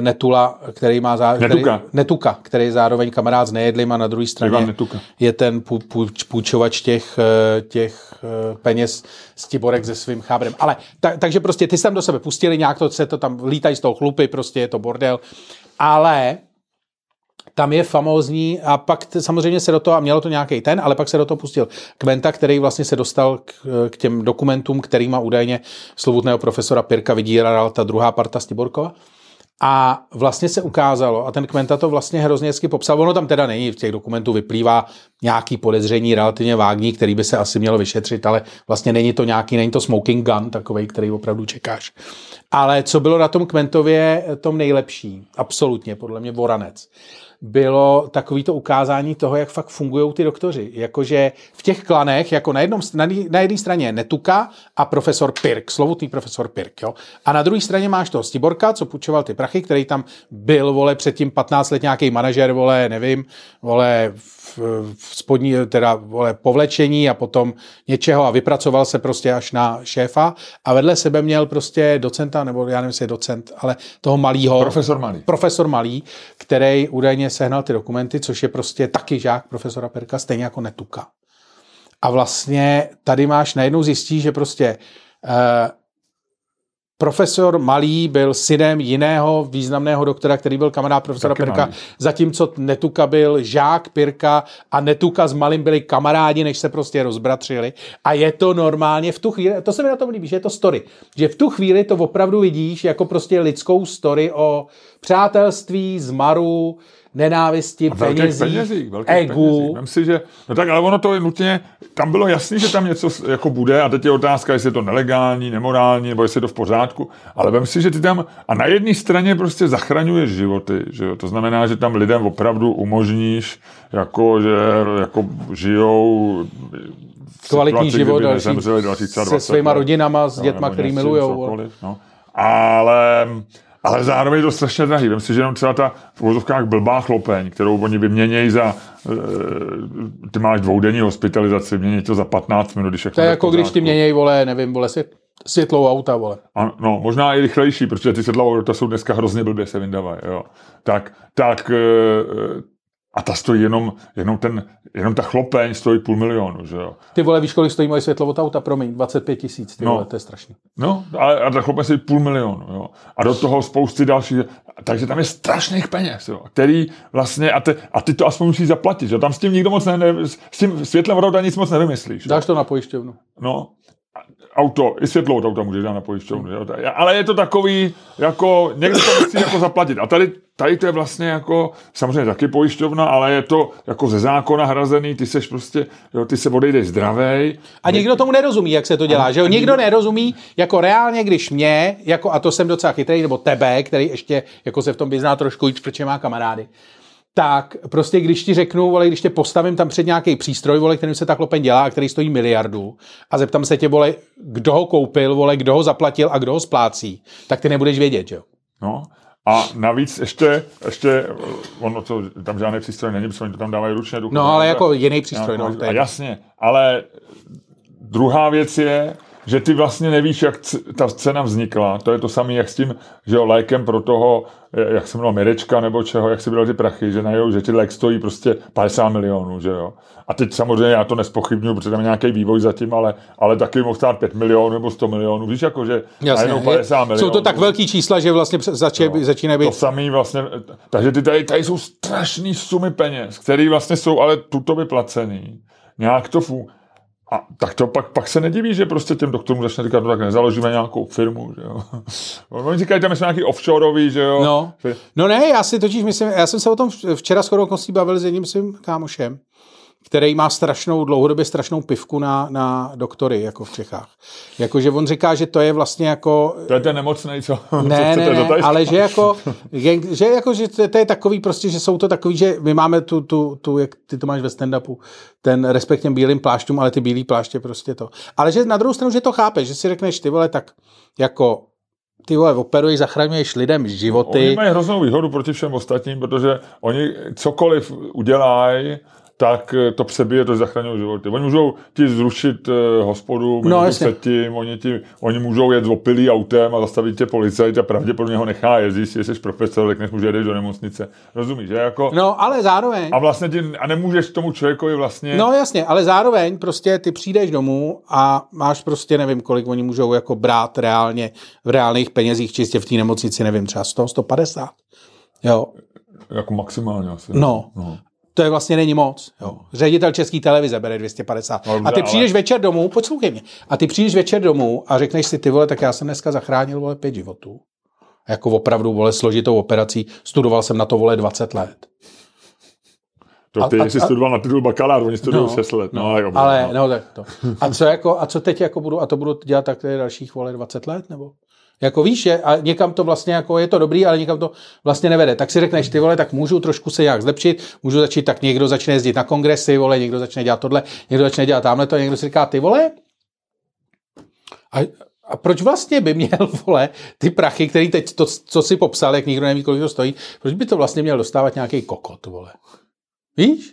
S1: Netula, který má zá...
S2: Netuka.
S1: Který, Netuka, který je zároveň kamarád s Nejedlým a na druhé straně je ten půjčovač těch, eh, těch eh, peněz s Tiborek se svým chábrem. Ale ta, takže prostě ty se tam do sebe pustili, nějak to se to tam lítají z toho chlupy, prostě je to bordel. Ale tam je famózní a pak t- samozřejmě se do toho, a mělo to nějaký ten, ale pak se do toho pustil Kventa, který vlastně se dostal k, k těm dokumentům, kterýma údajně slovutného profesora Pirka vydíral ta druhá parta Stiborkova. A vlastně se ukázalo, a ten Kventa to vlastně hrozně hezky popsal, ono tam teda není, v těch dokumentů vyplývá nějaký podezření relativně vágní, který by se asi mělo vyšetřit, ale vlastně není to nějaký, není to smoking gun takový, který opravdu čekáš. Ale co bylo na tom Kmentově tom nejlepší, absolutně, podle mě Voranec, bylo takovýto ukázání toho, jak fakt fungují ty doktoři. Jakože v těch klanech, jako na, jednom, na, na jedné straně je Netuka a profesor Pirk, slovutný profesor Pirk, jo. A na druhé straně máš toho Stiborka, co půjčoval ty prachy, který tam byl, vole, předtím 15 let nějaký manažer, vole, nevím, vole, v, v spodní, teda, vole, povlečení a potom něčeho a vypracoval se prostě až na šéfa a vedle sebe měl prostě docenta, nebo já nevím, jestli je docent, ale toho malýho.
S2: Profesor Malý.
S1: Profesor Malý, který údajně sehnal ty dokumenty, což je prostě taky žák profesora Perka, stejně jako Netuka. A vlastně tady máš najednou zjistí, že prostě eh, profesor Malý byl synem jiného významného doktora, který byl kamarád profesora
S2: Taky
S1: Pirka,
S2: Malý.
S1: zatímco Netuka byl žák Pirka a Netuka s Malým byli kamarádi, než se prostě rozbratřili. A je to normálně v tu chvíli, to se mi na tom líbí, že je to story, že v tu chvíli to opravdu vidíš jako prostě lidskou story o přátelství, zmaru, nenávisti, penězích,
S2: penězích,
S1: egu.
S2: penězích. Vem si, že, no tak, ale ono to je nutně, tam bylo jasný, že tam něco jako bude a teď je otázka, jestli je to nelegální, nemorální, nebo jestli je to v pořádku, ale vem si, že ty tam, a na jedné straně prostě zachraňuješ životy, že jo? to znamená, že tam lidem opravdu umožníš, jako, že jako žijou v
S1: Kvalitní
S2: situaci,
S1: život další se
S2: 20
S1: svýma
S2: let.
S1: rodinama, s dětma, který milujou.
S2: cokoliv, No. Ale, ale zároveň je to strašně drahý. Vem si, že jenom třeba ta v uvozovkách blbá chlopeň, kterou oni vyměnějí za, eh, ty máš dvoudenní hospitalizaci, vymění to za 15 minut, když
S1: To je jako když ty měněj, vole, nevím, vole, svět, světlou auta, vole.
S2: a, no, možná i rychlejší, protože ty světla to jsou dneska hrozně blbě se vyndávají, jo. Tak, tak eh, a ta stojí jenom, jenom, ten, jenom ta chlopeň stojí půl milionu, že jo.
S1: Ty vole, víš, kolik stojí moje světlo od auta? Promiň, 25 tisíc, ty
S2: No.
S1: vole, to je strašný.
S2: No, a, a ta chlopeň stojí půl milionu, jo. A do toho spousty dalších, takže tam je strašných peněz, jo, který vlastně, a, te, a ty to aspoň musíš zaplatit, že jo. Tam s tím nikdo moc ne, ne s tím světlem od auta nic moc nevymyslíš.
S1: Dáš to na pojišťovnu.
S2: No, auto, i světlo od auta můžeš dát na pojišťovnu, jo? ale je to takový, jako někdo to musí jako zaplatit. A tady, tady to je vlastně jako, samozřejmě taky pojišťovna, ale je to jako ze zákona hrazený, ty seš prostě, jo, ty se odejdeš zdravej.
S1: A nikdo tomu nerozumí, jak se to dělá, že jo? Nikdo nerozumí, jako reálně, když mě, jako, a to jsem docela chytrý, nebo tebe, který ještě jako se v tom vyzná trošku protože má kamarády, tak prostě když ti řeknu, vole, když tě postavím tam před nějaký přístroj, vole, kterým se ta klopeň dělá, a který stojí miliardu a zeptám se tě, vole, kdo ho koupil, vole, kdo ho zaplatil a kdo ho splácí, tak ty nebudeš vědět, jo?
S2: No. A navíc ještě, ještě ono to, tam žádný přístroj není, protože oni to tam dávají ručně.
S1: No, ale jako jiný přístroj, no,
S2: a jasně, ale druhá věc je, že ty vlastně nevíš, jak ta cena vznikla. To je to samé, jak s tím, že jo, lékem pro toho, eh, jak se jmenuje, Mirečka nebo čeho, jak si bral ty prachy, že najednou, že ti lék stojí prostě 50 milionů, že jo. A teď samozřejmě já to nespochybnuju, protože tam je nějaký vývoj zatím, ale, ale taky mohl stát 5 milionů nebo 100 milionů. Víš, jako, že najednou 50 milionů.
S1: Jsou to tak velký čísla, že vlastně zači,
S2: No.
S1: začínají
S2: To
S1: být
S2: samý vlastně, takže ty tady, tady jsou strašné sumy peněz, které vlastně jsou ale tuto vyplacený. Nějak to fů. A tak to pak, pak se nediví, že prostě těm doktorům začne říkat, no tak nezaložíme nějakou firmu, že jo. Oni říkají, tam jsme nějaký offshoreový, že jo.
S1: No.
S2: Že-
S1: No ne, já si totiž myslím, já jsem se o tom včera s okolností bavil s jedním svým kámošem, který má strašnou, dlouhodobě strašnou pivku na, na doktory, jako v Čechách. Jakože on říká, že to je vlastně jako...
S2: To je ten nemocnej, co, co
S1: Ne,
S2: chcete
S1: ne, ne, ale že jako, že, že jako, že to, to je takový prostě, že jsou to takový, že my máme tu, tu, tu jak ty to máš ve stand-upu, ten respekt těm bílým plášťům, ale ty bílý pláště prostě to. Ale že na druhou stranu, že to chápeš, že si řekneš, ty vole, tak jako ty vole, operuješ, zachraňuješ lidem životy.
S2: Oni mají hroznou výhodu proti všem ostatním, protože oni cokoliv udělají, tak eh, to přebije, to zachraňují životy. Oni můžou ti zrušit uh, hospodu,
S1: No,
S2: se tím, oni, ti, oni můžou jet opilý autem a zastavit tě policajt a pravděpodobně ho nechá jezdit, jestli jsi profesor, řekneš mu, že jedeš do nemocnice. Rozumíš, že jako...
S1: No, ale zároveň...
S2: A vlastně ti, a nemůžeš tomu člověkovi vlastně...
S1: No jasně, ale zároveň prostě ty přijdeš domů a máš prostě, nevím, kolik oni můžou jako brát reálně v reálných penězích, čistě v té nemocnici, nevím, třeba 100, 150. Jo.
S2: Jako maximálně asi.
S1: No.
S2: no.
S1: To je vlastně není moc. Jo. Ředitel české televize bere 250.
S2: No,
S1: a ty přijdeš
S2: ale-
S1: večer domů, poslouchej mě, a ty přijdeš večer domů a řekneš si, ty vole, tak já jsem dneska zachránil, vole, pět životů. Jako opravdu, vole, složitou operací. Studoval jsem na to, vole, 20 let.
S2: To ty
S1: A-
S2: jsi
S1: a-
S2: studoval na titul bakalář, oni studují 6 let. No, ale, jo,
S1: Ale,
S2: no.
S1: no, tak to. A co, jako, a co teď jako budu, a to budu dělat takhle dalších, vole, 20 let, nebo? Jako víš, že a někam to vlastně jako je to dobrý, ale někam to vlastně nevede. Tak si řekneš, ty vole, tak můžu trošku se nějak zlepšit, můžu začít, tak někdo začne jezdit na kongresy, vole, někdo začne dělat tohle, někdo začne dělat tamhle to, někdo si říká, ty vole, a, a proč vlastně by měl, vole, ty prachy, který teď, to, co si popsal, jak nikdo neví, kolik to stojí, proč by to vlastně měl dostávat nějaký kokot, vole? Víš?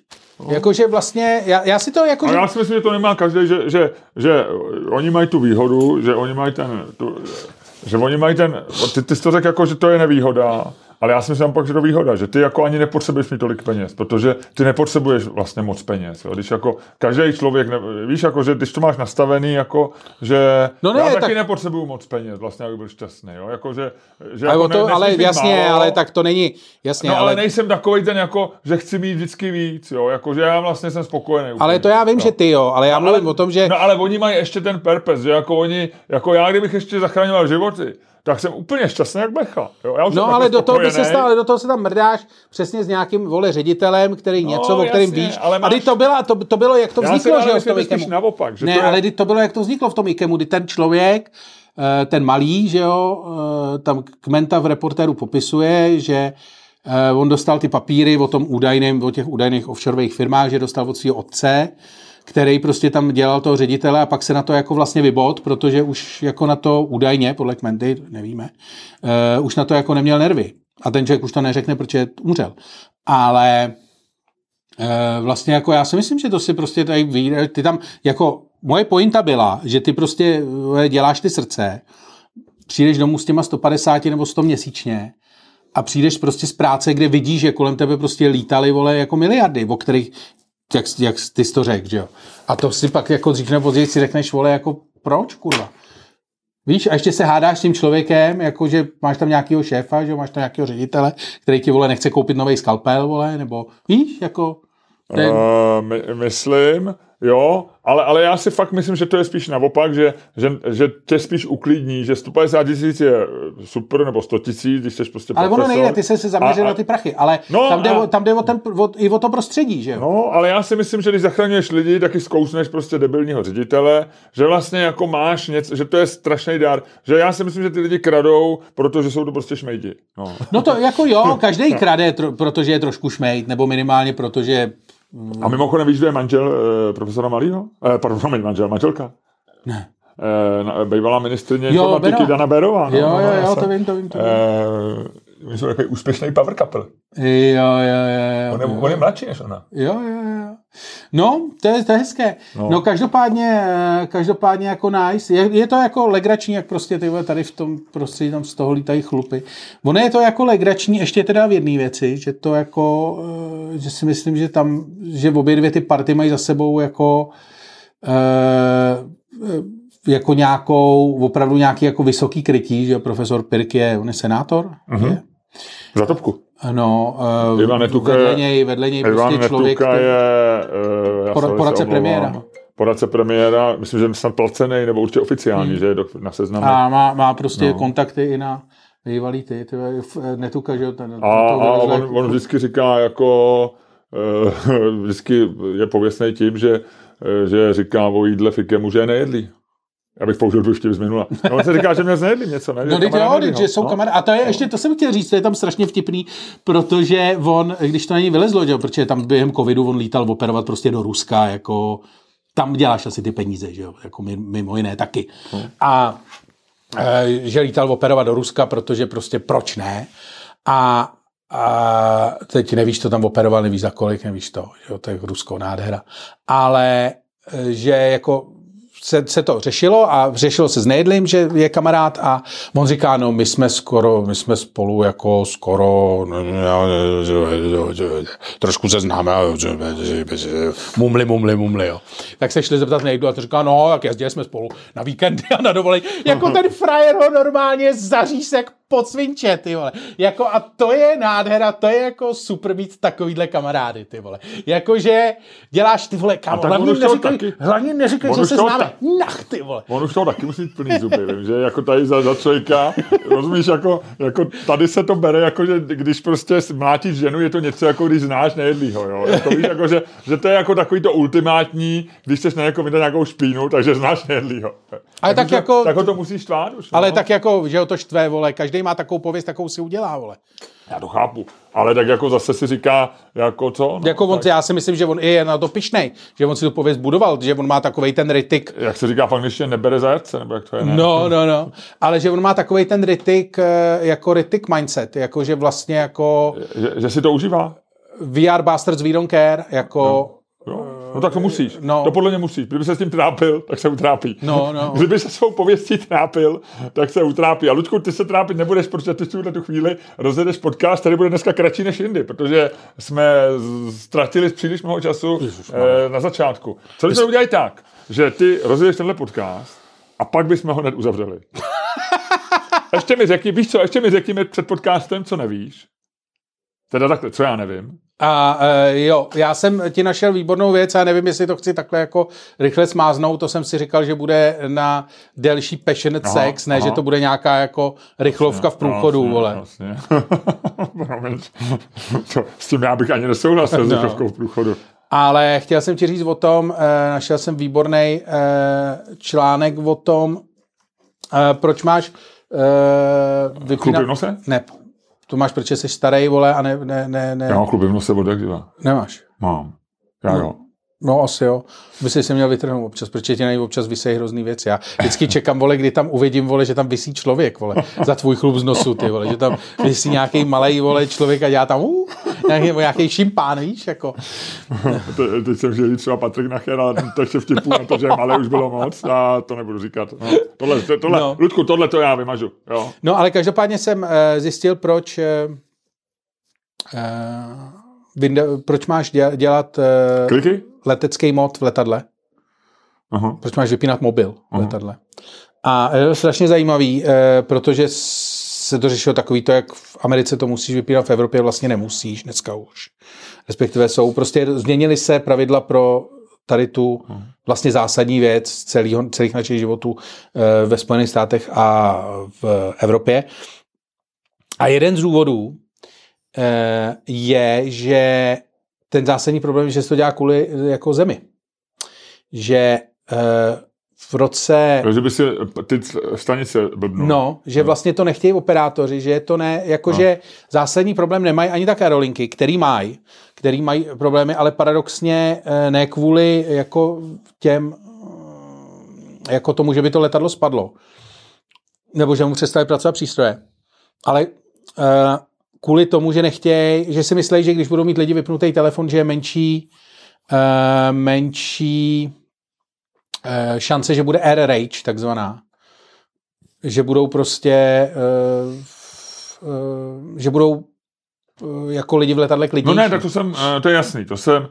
S1: Jakože vlastně, já, já si to jako...
S2: Ale já si myslím, že to nemá každý, že, že, že oni mají tu výhodu, že oni mají ten, tu, že oni mají ten, ty, ty jsi to řekl jako, že to je nevýhoda, ale já si myslím pak, že to výhoda, že ty jako ani nepotřebuješ mít tolik peněz, protože ty nepotřebuješ vlastně moc peněz. Jo. Když jako každý člověk, ne, víš, jako, že když to máš nastavený, jako, že
S1: No ne,
S2: já
S1: tak-
S2: taky nepotřebuju moc peněz, vlastně, abych byl šťastný. Jo. Jako, že, že
S1: ale,
S2: jako
S1: to,
S2: ne,
S1: ale jasně,
S2: málo,
S1: ale tak to není, jasně,
S2: No ale,
S1: ale,
S2: nejsem takový ten, jako, že chci mít vždycky víc, jo, jako, že já vlastně jsem spokojený.
S1: ale
S2: úplně,
S1: to já vím,
S2: jo.
S1: že ty jo, ale já
S2: No,
S1: mluvím o tom, že...
S2: No ale oni mají ještě ten purpose, že jako oni, jako já, kdybych ještě zachraňoval životy, tak jsem úplně šťastný jak becha. Jo, já
S1: No ale do toho by se
S2: spokojenej.
S1: stál, ale do toho se tam mrdáš přesně s nějakým vole ředitelem, který něco, o kterém
S2: jasně,
S1: víš.
S2: ale
S1: A
S2: máš-
S1: kdy to bylo, to, to bylo, jak to
S2: Já si
S1: vzniklo, že jo, v
S2: myslím,
S1: tom IKEMu.
S2: naopak, že
S1: Ne,
S2: to je-
S1: ale to bylo, jak to vzniklo v tom IKEMu, kdy ten člověk, eh, ten malý, že jo, eh, tam Kmenta v reportéru popisuje, že eh, on dostal ty papíry o tom údajném, o těch údajných offshoreových firmách, že dostal od svého otce, který prostě tam dělal toho ředitele a pak se na to jako vlastně vybod, protože už jako na to údajně, podle Kmenty, nevíme, uh, už na to jako neměl nervy. A ten člověk už to neřekne, protože umřel. Ale Eh, vlastně jako já si myslím, že to si prostě tady vyjde, ty tam, jako moje pointa byla, že ty prostě eh, děláš ty srdce, přijdeš domů s těma 150 nebo 100 měsíčně a přijdeš prostě z práce, kde vidíš, že kolem tebe prostě lítali, vole, jako miliardy, o kterých, jak, jak ty jsi to řekl, že jo. A to si pak jako dřív nebo později si řekneš, vole, jako proč, kurva? Víš, a ještě se hádáš s tím člověkem, jako že máš tam nějakého šéfa, že máš tam nějakého ředitele, který ti, vole, nechce koupit nový skalpel, vole, nebo víš, jako... Ten,
S2: Uh, my, myslím, jo, ale, ale já si fakt myslím, že to je spíš naopak, že, že, že tě spíš uklidní, že 150 tisíc je super, nebo 100 tisíc, když jsi prostě
S1: ale ono
S2: profesor.
S1: nejde, ty jsi se zaměřil na ty prachy, ale
S2: No,
S1: tam jde,
S2: a-
S1: o, tam jde o ten, o, i o to prostředí, že jo?
S2: No, ale já si myslím, že když zachraňuješ lidi, taky zkousneš prostě debilního ředitele, že vlastně jako máš něco, že to je strašný dar, že já si myslím, že ty lidi kradou, protože jsou to prostě šmejdi. No.
S1: No to jako jo, každý krade, tro, protože je trošku šmejt, nebo minimálně protože...
S2: A mimochodem víš, kdo je manžel eh, profesora Malýho? Eh, pardon, manžel, manželka.
S1: Ne.
S2: Eh, bývalá ministrině
S1: Jo,
S2: informatiky. Dana Berová. No,
S1: Jo,
S2: no,
S1: jo,
S2: já
S1: jo, to vím, to vím, to vím.
S2: Eh, my jsme takový úspěšný power couple.
S1: Jo, jo, jo,
S2: On je,
S1: jo.
S2: on je mladší než ona.
S1: Jo, jo, jo. No, to je, to je hezké. No.
S2: No.
S1: každopádně, eh, každopádně jako nice. Je, je, to jako legrační, jak prostě ty tady v tom prostředí tam z toho lítají chlupy. Ono je to jako legrační ještě teda v jedné věci, že to jako, eh, že si myslím, že tam, že obě dvě ty party mají za sebou jako eh, jako nějakou, opravdu nějaký jako vysoký krytí, že profesor Pirk je, on je senátor,
S2: Mhm.
S1: je?
S2: Za topku.
S1: No, uh,
S2: Netuka
S1: vedle
S2: je-
S1: něj, vedle něj
S2: Ivan
S1: prostě člověk,
S2: Netuka
S1: který-
S2: je... Uh, já
S1: Pora-
S2: se
S1: poradce premiéra.
S2: Poradce premiéra, myslím, že je snad placený, nebo určitě oficiální,
S1: Hmm.
S2: že je do, na seznamu.
S1: A má, má prostě no. Kontakty i na bývalý ty, ty f- netuka, že jo, ten,
S2: A, a on, on vždycky říká jako, uh, vždycky je pověstný tím, že, eh, že říká o jídle fikemu, že je nejedlý. Já bych použil tvůj vtip z minula. No, on se říká, že měl nejedlý něco, ne?
S1: No, teď jo, že jsou kamarádi. A to je ještě, to jsem chtěl říct, to je tam strašně vtipný, protože on, když to není vylezlo, že jo, protože tam během covidu on lítal operovat prostě do Ruska, jako tam děláš asi ty peníze, že jo, jako mi- mimo jiné taky. A e, že lítal operovat do Ruska, protože prostě proč ne? A, a teď nevíš, to tam operoval, nevíš za kolik, nevíš to, jo, to je Rusko nádhera. Ale e, že jako se, se to řešilo a řešilo se s Nejedlým, že je kamarád a on říká, no my jsme skoro, my jsme spolu jako skoro, no, trošku se známe, mumli, mumli, mumli, jo. Tak se šli zeptat Nejedlu a to říká, no, tak jezdili jsme spolu na víkendy a na dovolení. Jako ten frajer ho normálně zařízek podsvinče, ty vole. Jako, a to je nádhera, to je jako super mít takovýhle kamarády, ty vole. Jakože děláš ty vole,
S2: tak
S1: hlavně neříkej,
S2: taky-
S1: hlavně neříkej, že se známe.
S2: ta-
S1: Nach, ty vole.
S2: On už toho taky musí mít plný zuby, vím, že jako tady za, za člověka, rozumíš, jako, jako tady se to bere, jako že když prostě mlátíš ženu, je to něco jako když znáš nejedlýho, jo. Jako, víš, jako, že, že, to je jako takový to ultimátní, když chceš na někoho vydat nějakou špínu, takže znáš nejedlýho.
S1: Ale tak
S2: už to-
S1: jako-
S2: Tak ho to musíš tvát už,
S1: Ale
S2: no.
S1: tak jako, že ho to štve, vole, každý má takovou pověst, takovou si udělá, vole.
S2: Já to chápu. Ale tak jako zase si říká, jako co? No,
S1: Jako on,
S2: tak,
S1: já si myslím, že on i je na to pišnej, že on si tu pověst budoval, že on má takovej ten rytik,
S2: jak se říká v angličtině, nebere zajatce, nebo jak to je, ne?
S1: No, no, no. Ale že on má takový ten rytik, eh, jako rytik mindset, jako že vlastně jako
S2: Že, že, si to užívá?
S1: VR bastards we don't care, jako...
S2: Jo. No tak to musíš.
S1: no.
S2: To podle mě musíš. Kdyby se s tím trápil, tak se utrápí.
S1: No, no.
S2: Kdyby se svou pověstí trápil, tak se utrápí. A Luďku, ty se trápit nebudeš, protože ty v tuhle tu chvíli rozjedeš podcast, který bude dneska kratší než jindy, protože jsme ztratili příliš mnoho času eh, na začátku. Co když to udělají tak, že ty rozjedeš tenhle podcast a pak bychom ho hned uzavřeli. ještě mi řekni, víš co, ještě mi řekni před podcastem, co nevíš. Teda takhle, co já nevím.
S1: A uh, jo, já jsem ti našel výbornou věc a nevím, jestli to chci takhle jako rychle smáznout, to jsem si říkal, že bude na delší passionate
S2: Aha,
S1: sex, ne,
S2: aha.
S1: že to bude nějaká jako rychlovka v průchodu,
S2: Jasně,
S1: vole.
S2: Jasně. Promiň. to, s tím já bych ani nesouhlasil s
S1: No.
S2: rychlovkou v průchodu.
S1: Ale chtěl jsem ti říct o tom, eh, našel jsem výborný článek o tom, eh, proč máš
S2: Chlupy
S1: vypínat...
S2: v nose?
S1: Ne, to máš, protože jsi starý, vole, a ne, ne, ne, ne
S2: Já mám chlupy v nose od jak živa.
S1: nemáš.
S2: Mám. Já jo.
S1: No asi jo. By si se měl vytrhnout občas, protože ti občas vysejí hrozný věci. Já vždycky čekám, vole, kdy tam uvidím, vole, že tam visí člověk, vole, za tvůj chlup z nosu, ty, vole, že tam visí nějaký malý, vole, člověk a já tam, uh, nějaký, nějaký šimpán, víš, jako.
S2: Te, teď jsem říct třeba Patrik Nacher, ale to ještě vtipu na to, že malé už bylo moc a to nebudu říkat. No, tohle, to- tohle,
S1: No.
S2: no. Ludku, tohle to já vymažu. Jo.
S1: No, ale každopádně jsem uh, zjistil, proč uh, uh, Windows, proč máš dělat, dělat uh,
S2: Kliky?
S1: letecký mod v letadle.
S2: Aha.
S1: Proč máš vypínat mobil v letadle. A je to strašně zajímavý, eh, protože se to řešilo takový to, jak v Americe to musíš vypínat, v Evropě vlastně nemusíš dneska už. Respektive jsou, prostě změnily se pravidla pro tady tu vlastně zásadní věc celého, celých našich životů eh, ve Spojených státech a v Evropě. A jeden z důvodů eh, je, že ten zásadní problém je, že se to dělá kvůli eh, jako zemi. Že v roce...
S2: Takže by si ty stanice blbnou.
S1: No, že vlastně to nechtějí operátoři, že je to ne, jakože no. zásadní problém nemají ani tak aerolinky, který mají, který mají problémy, ale paradoxně eh, ne kvůli jako těm, eh, jako tomu, že by to letadlo spadlo, nebo že mu přestali pracovat přístroje, ale uh, kvůli tomu, že nechtějí, že si myslí, že když budou mít lidi vypnutý telefon, že je menší, uh, menší šance, že bude air rage, takzvaná. Že budou prostě, uh, uh, že budou jako lidi v letadle klidnější.
S2: No ne, tak to jsem, eh, to je jasný, to jsem,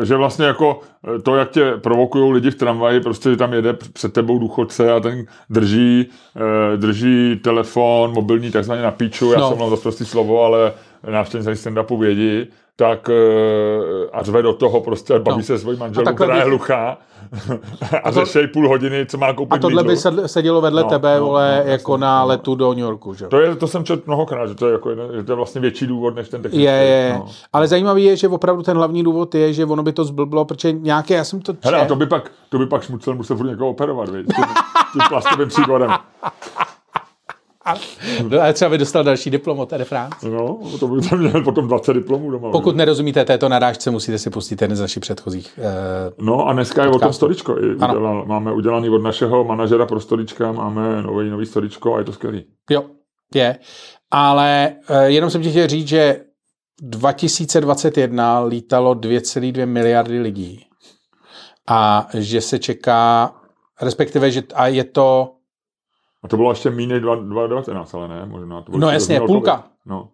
S2: eh, že vlastně jako eh, to, jak tě provokují lidi v tramvaji, prostě že tam jede před tebou důchodce a ten drží, eh, drží telefon, mobilní takzvaně na píču, já
S1: No.
S2: jsem mluvil za prostý slovo, ale návštěvníci stand-upu vědí, tak eh, a řve do toho prostě, baví
S1: No.
S2: se svojí manželkou, která je hluchá a,
S1: to-
S2: řešej půl hodiny, co má koupit
S1: A tohle by
S2: Lidlu.
S1: sedl- sedělo vedle
S2: No,
S1: tebe,
S2: no,
S1: vole,
S2: no,
S1: jako
S2: jasně,
S1: na
S2: no.
S1: letu do New Yorku, že?
S2: To, je, to jsem četl mnohokrát, že to je, jako jeden, že to je vlastně větší důvod, než ten technický.
S1: Je, je,
S2: No.
S1: ale zajímavý je, že opravdu ten hlavní důvod je, že ono by to zblblo, protože nějaké, já jsem to
S2: Hele, a to by pak, to by pak šmucel musel furt někoho operovat, viď? Tím, tím plastovým příkladem.
S1: No, ale třeba by dostal další diplom od Air France.
S2: No, to by tam měl potom 20 diplomů doma.
S1: Pokud
S2: viď?
S1: nerozumíte této narážce, musíte si pustit jeden z našich předchozích. Eh,
S2: No a dneska je o tom
S1: Podcastu.
S2: storičko. Udělal, máme udělaný od našeho manažera pro storička, máme nový, nový storičko a je to skvělý.
S1: jo, je. Ale eh, jenom jsem ti chtěl říct, že 2021 lítalo 2,2 miliardy lidí. A že se čeká, respektive, že a je to,
S2: A to bylo ještě méně 2019, ale ne? Možná to bylo
S1: No jasně, půlka.
S2: covid. No.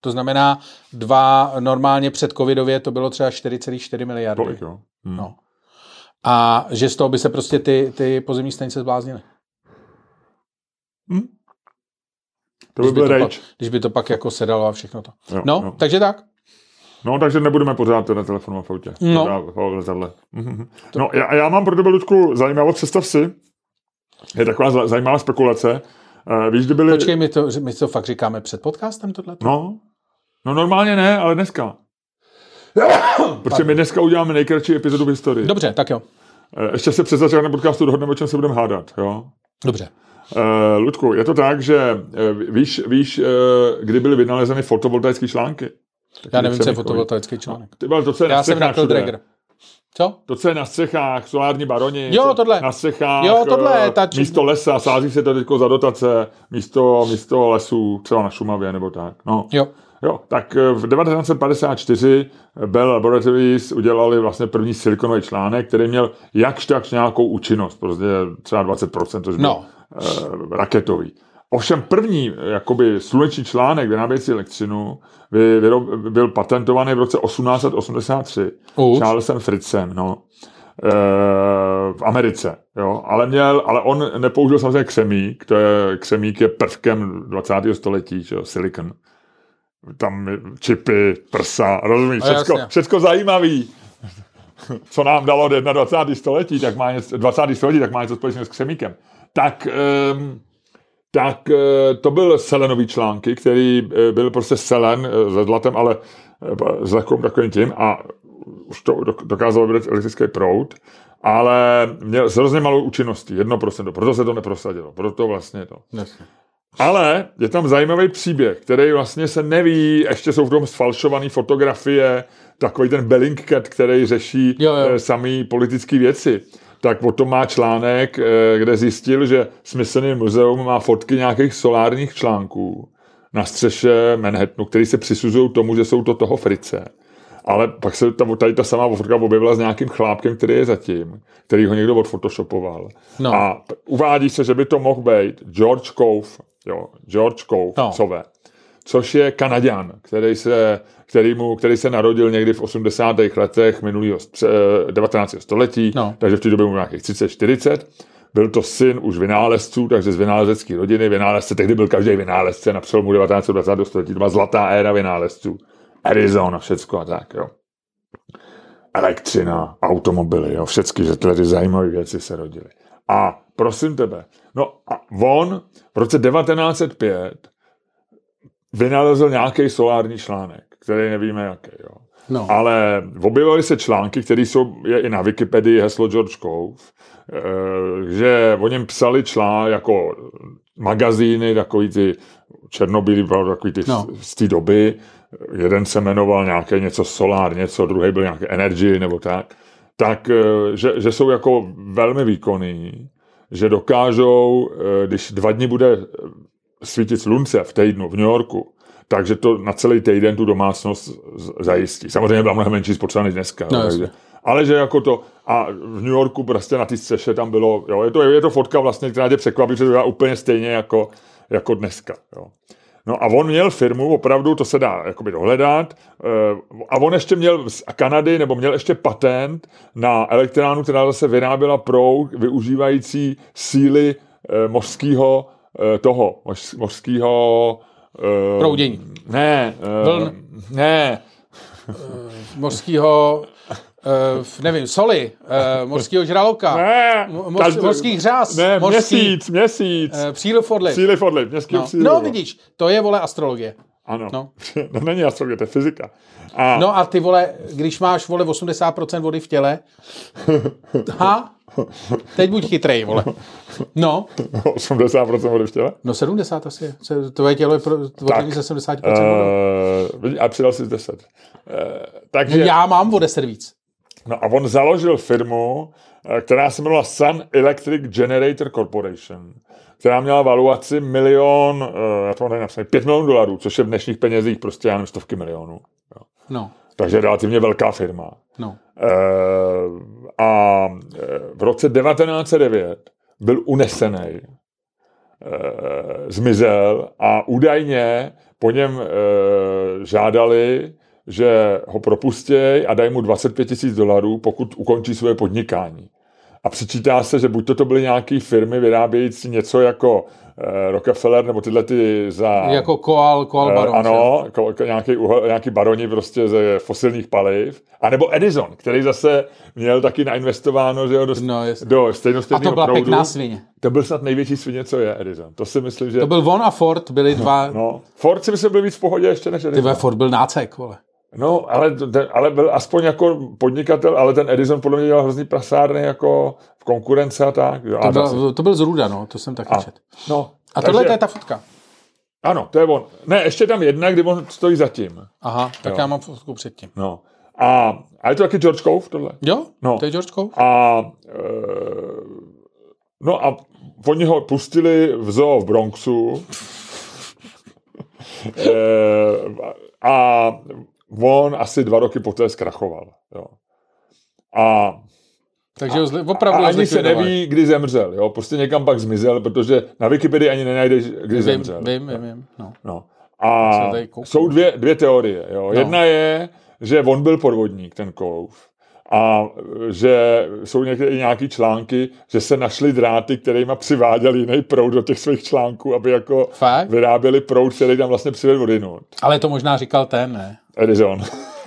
S1: to znamená dva, normálně před covidově to bylo třeba 4,4 miliardy.
S2: Tolik, jo. Hm.
S1: No. A že z toho by se prostě ty, ty pozemní stanice zbláznily.
S2: Hm. To by
S1: Když by,
S2: byl
S1: to pak, když by to pak jako sedalo a všechno to.
S2: Jo,
S1: no,
S2: jo.
S1: takže tak.
S2: No, takže nebudeme pořád na telefonu a v autě.
S1: No.
S2: Teda v letadle. No, já, já mám pro tebe, Ludku, zajímavost, představ si. Je taková za- zajímavá spekulace. Uh, víš, kdy byly...
S1: Počkej, my to, my to fakt říkáme před podcastem tohle?
S2: No, no normálně ne, ale dneska. Protože my dneska uděláme nejkratší epizodu v historii.
S1: Dobře, tak jo.
S2: Eh, Ještě se před začátkem podcastu dohodneme, o čem se budeme hádat. Jo?
S1: Dobře.
S2: Uh, Ludku, je to tak, že uh, víš, víš uh, kdy byly vynalezeny fotovoltaické články?
S1: Já nevím, co je fotovoltaický článek.
S2: Ty vole, to, co
S1: Já jsem
S2: všude.
S1: Dragger. Co?
S2: To, co je na střechách, solární baroni.
S1: Jo,
S2: co-
S1: tohle.
S2: Na střechách.
S1: Jo, tohle,
S2: eh,
S1: ta či-
S2: Místo lesa, sází se to teď za dotace, místo, místo lesů, třeba na Šumavě nebo tak. No.
S1: Jo.
S2: Jo, tak eh, v 1954 Bell Laboratories udělali vlastně první silikonový článek, který měl jakž tak nějakou účinnost, prostě třeba 20%, což byl
S1: No.
S2: raketový. Ovšem první jakoby sluneční článek vyrábějící elektřinu vy, vyrob, byl patentovaný v roce 1883
S1: Už?
S2: Charlesem Fritzem, no, eh, v Americe, jo, ale měl, ale on nepoužil samozřejmě křemík, to je, křemík je prvkem 20. století, že jo, silikon. Tam čipy, prsa, rozumíš,
S1: No,
S2: všecko, všecko zajímavý. Co nám dalo 21. století, tak má něco, 20. století, tak má něco společného s křemíkem. Tak, um, tak eh, to byl selenový články, který eh, byl prostě selen eh, se zlatem, ale s takovým takovým tím a už to dok- dokázalo vydat elektrický proud, ale měl s hrozně malou účinností, 1%, proto se to neprosadilo, proto vlastně to.
S1: Jasně.
S2: Ale je tam zajímavý příběh, který vlastně se neví, ještě jsou v tom sfalšované fotografie, takový ten Bellingcat, který řeší
S1: Jo, jo.
S2: samý politické věci. Tak o tom má článek, eh, kde zjistil, že Smithsonian Museum má fotky nějakých solárních článků na střeše Manhattanu, který se přisuzují tomu, že jsou to toho Frice. Ale pak se tam tady ta samá fotka objevila s nějakým chlápkem, který je zatím, který ho někdo odfotoshopoval.
S1: No.
S2: A uvádí se, že by to mohl být George Cove, jo, George Cove,
S1: no.
S2: Cove, což je Kanaďan, který se, který, mu, který se narodil někdy v 80. letech minulého stře- eh, 19. století,
S1: No.
S2: takže v té době mu nějakých 30-40. Byl to syn už vynálezců, takže z vynálezecké rodiny. Vynálezce, tehdy byl každý vynálezce na přelomu 19. a 20. století. To byla zlatá éra vynálezců. Arizona, všecko a tak, jo. Elektřina, automobily, jo, všechny, že tyhle ty zajímavé věci se rodily. A prosím tebe, no a on v roce 1905 vynalezl nějaký solární článek, který nevíme jaký, jo.
S1: No.
S2: Ale objevily se články, které jsou je i na Wikipedii heslo George Cove, eh, že o něm psali člán jako magazíny, takový ty černobílý, takový ty
S1: No.
S2: z té doby. Jeden se jmenoval nějaké něco Solar, něco, druhý byl nějaké Energy nebo tak. Tak, eh, že, že jsou jako velmi výkonný, že dokážou, eh, když dva dny bude svítit slunce v týdnu v New Yorku, takže to na celý týden tu domácnost zajistí. Samozřejmě byla mnohem menší spotřeba než dneska.
S1: No,
S2: takže, ale že jako to, a v New Yorku prostě na té střeše tam bylo, jo, je to, je to fotka vlastně, která tě překvapí, protože to byla úplně stejně jako, jako dneska. Jo. No a on měl firmu, opravdu, to se dá jakoby dohledat, eh, a on ještě měl z Kanady, nebo měl ještě patent na elektránu, která zase vyráběla proud využívající síly eh, mořského eh, toho, moř- mořského eh,
S1: Proudění.
S2: Ne, eh,
S1: Vln.
S2: ne,
S1: Mořskýho, uh, nevím, soli, uh, mořského žraloka,
S2: ne,
S1: Mo- moř- mořský hřás,
S2: ne,
S1: mořský-
S2: měsíc, měsíc,
S1: uh, příliv odliv.
S2: síly odliv, městský
S1: No.
S2: síly
S1: no vidíš, to je, vole, astrologie.
S2: Ano,
S1: No.
S2: no. to není astrologie, to je fyzika. A,
S1: No a ty vole, když máš vole 80% vody v těle, ha, teď buď chytrej, vole. No,
S2: 80% vody v těle.
S1: no 70 asi Tvoje tělo je pro, tvořený ze 70% vody.
S2: Uh, a přidal si 10. Uh, takže,
S1: No, Já mám o 10 víc.
S2: no a on založil firmu, eh, která se jmenovala Sun Electric Generator Corporation, která měla valuaci milion, uh, já to mám tady napsané, 5 milionů dolarů, což je v dnešních penězích prostě, já nevím, stovky milionů. Jo.
S1: No,
S2: Takže relativně velká firma.
S1: no.
S2: Uh, a eh, v roce 1909 byl unesený, uh, zmizel a údajně po něm uh, žádali, že ho propustěj a dají mu 25 tisíc dolarů, pokud ukončí svoje podnikání. a přičítá se, že buď to, to byly nějaké firmy vyrábějící něco jako Rockefeller nebo tyhle ty za...
S1: Jako koal, koal
S2: Eh,
S1: baron.
S2: ano, ko, nějaký, uhel, nějaký baroni prostě ze fosilních paliv. A nebo Edison, který zase měl taky nainvestováno že jo, do,
S1: No,
S2: do
S1: A
S2: stejnostejného
S1: to byla
S2: proudu.
S1: pěkná svině.
S2: To byl snad největší svině, co je Edison. To si myslím, že...
S1: To byl on a Ford, byli dva...
S2: No, Ford si myslím, byl víc v pohodě ještě než
S1: Ty
S2: Edison.
S1: vole, Ford byl nácek, vole.
S2: No, ale, ten, ale byl aspoň jako podnikatel, ale ten Edison podle mě dělal hrozný prasárny jako v konkurence a tak. Jo,
S1: To byl, to byl z Ruda, no, to jsem taky
S2: a,
S1: čet.
S2: no,
S1: A
S2: takže-
S1: tohle to je ta fotka.
S2: Ano, to je on. Ne, ještě tam jedna, kdy on stojí zatím.
S1: Aha, tak
S2: Jo.
S1: já mám fotku předtím.
S2: No. A, a je to taky George Cove, tohle?
S1: Jo,
S2: No.
S1: to je George Cole?
S2: A e, no a oni ho pustili v zoo v Bronxu e, a on asi dva roky poté zkrachoval. Jo. A,
S1: Takže ho zli,
S2: a
S1: opravdu ho
S2: ani se neví, kdy zemřel. Jo. Prostě někam pak zmizel, protože na Wikipedii ani nenajdeš, kdy
S1: Vím,
S2: zemřel.
S1: vím, vím, vím. No.
S2: No. A jsou dvě, dvě teorie. Jo.
S1: No.
S2: Jedna je, že on byl podvodník, ten Kouv. A že jsou někde i nějaký články, že se našly dráty, kterými přiváděli jiný proud do těch svých článků, aby jako
S1: Fakt?
S2: vyráběli proud, který tam vlastně přivedl odinut.
S1: Ale to možná říkal ten, ne?
S2: Edison.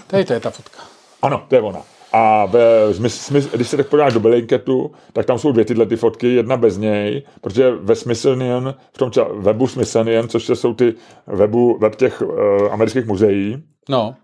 S1: Tady to je ta fotka.
S2: ano, to je ona. A ve, smys, smys, když se tak podíváš do Bellingcatu, tak tam jsou dvě tyhle ty fotky, jedna bez něj, protože ve Smithsonian, v tom ča, webu Smithsonian, což jsou ty webu, web těch uh, amerických muzeí,
S1: No,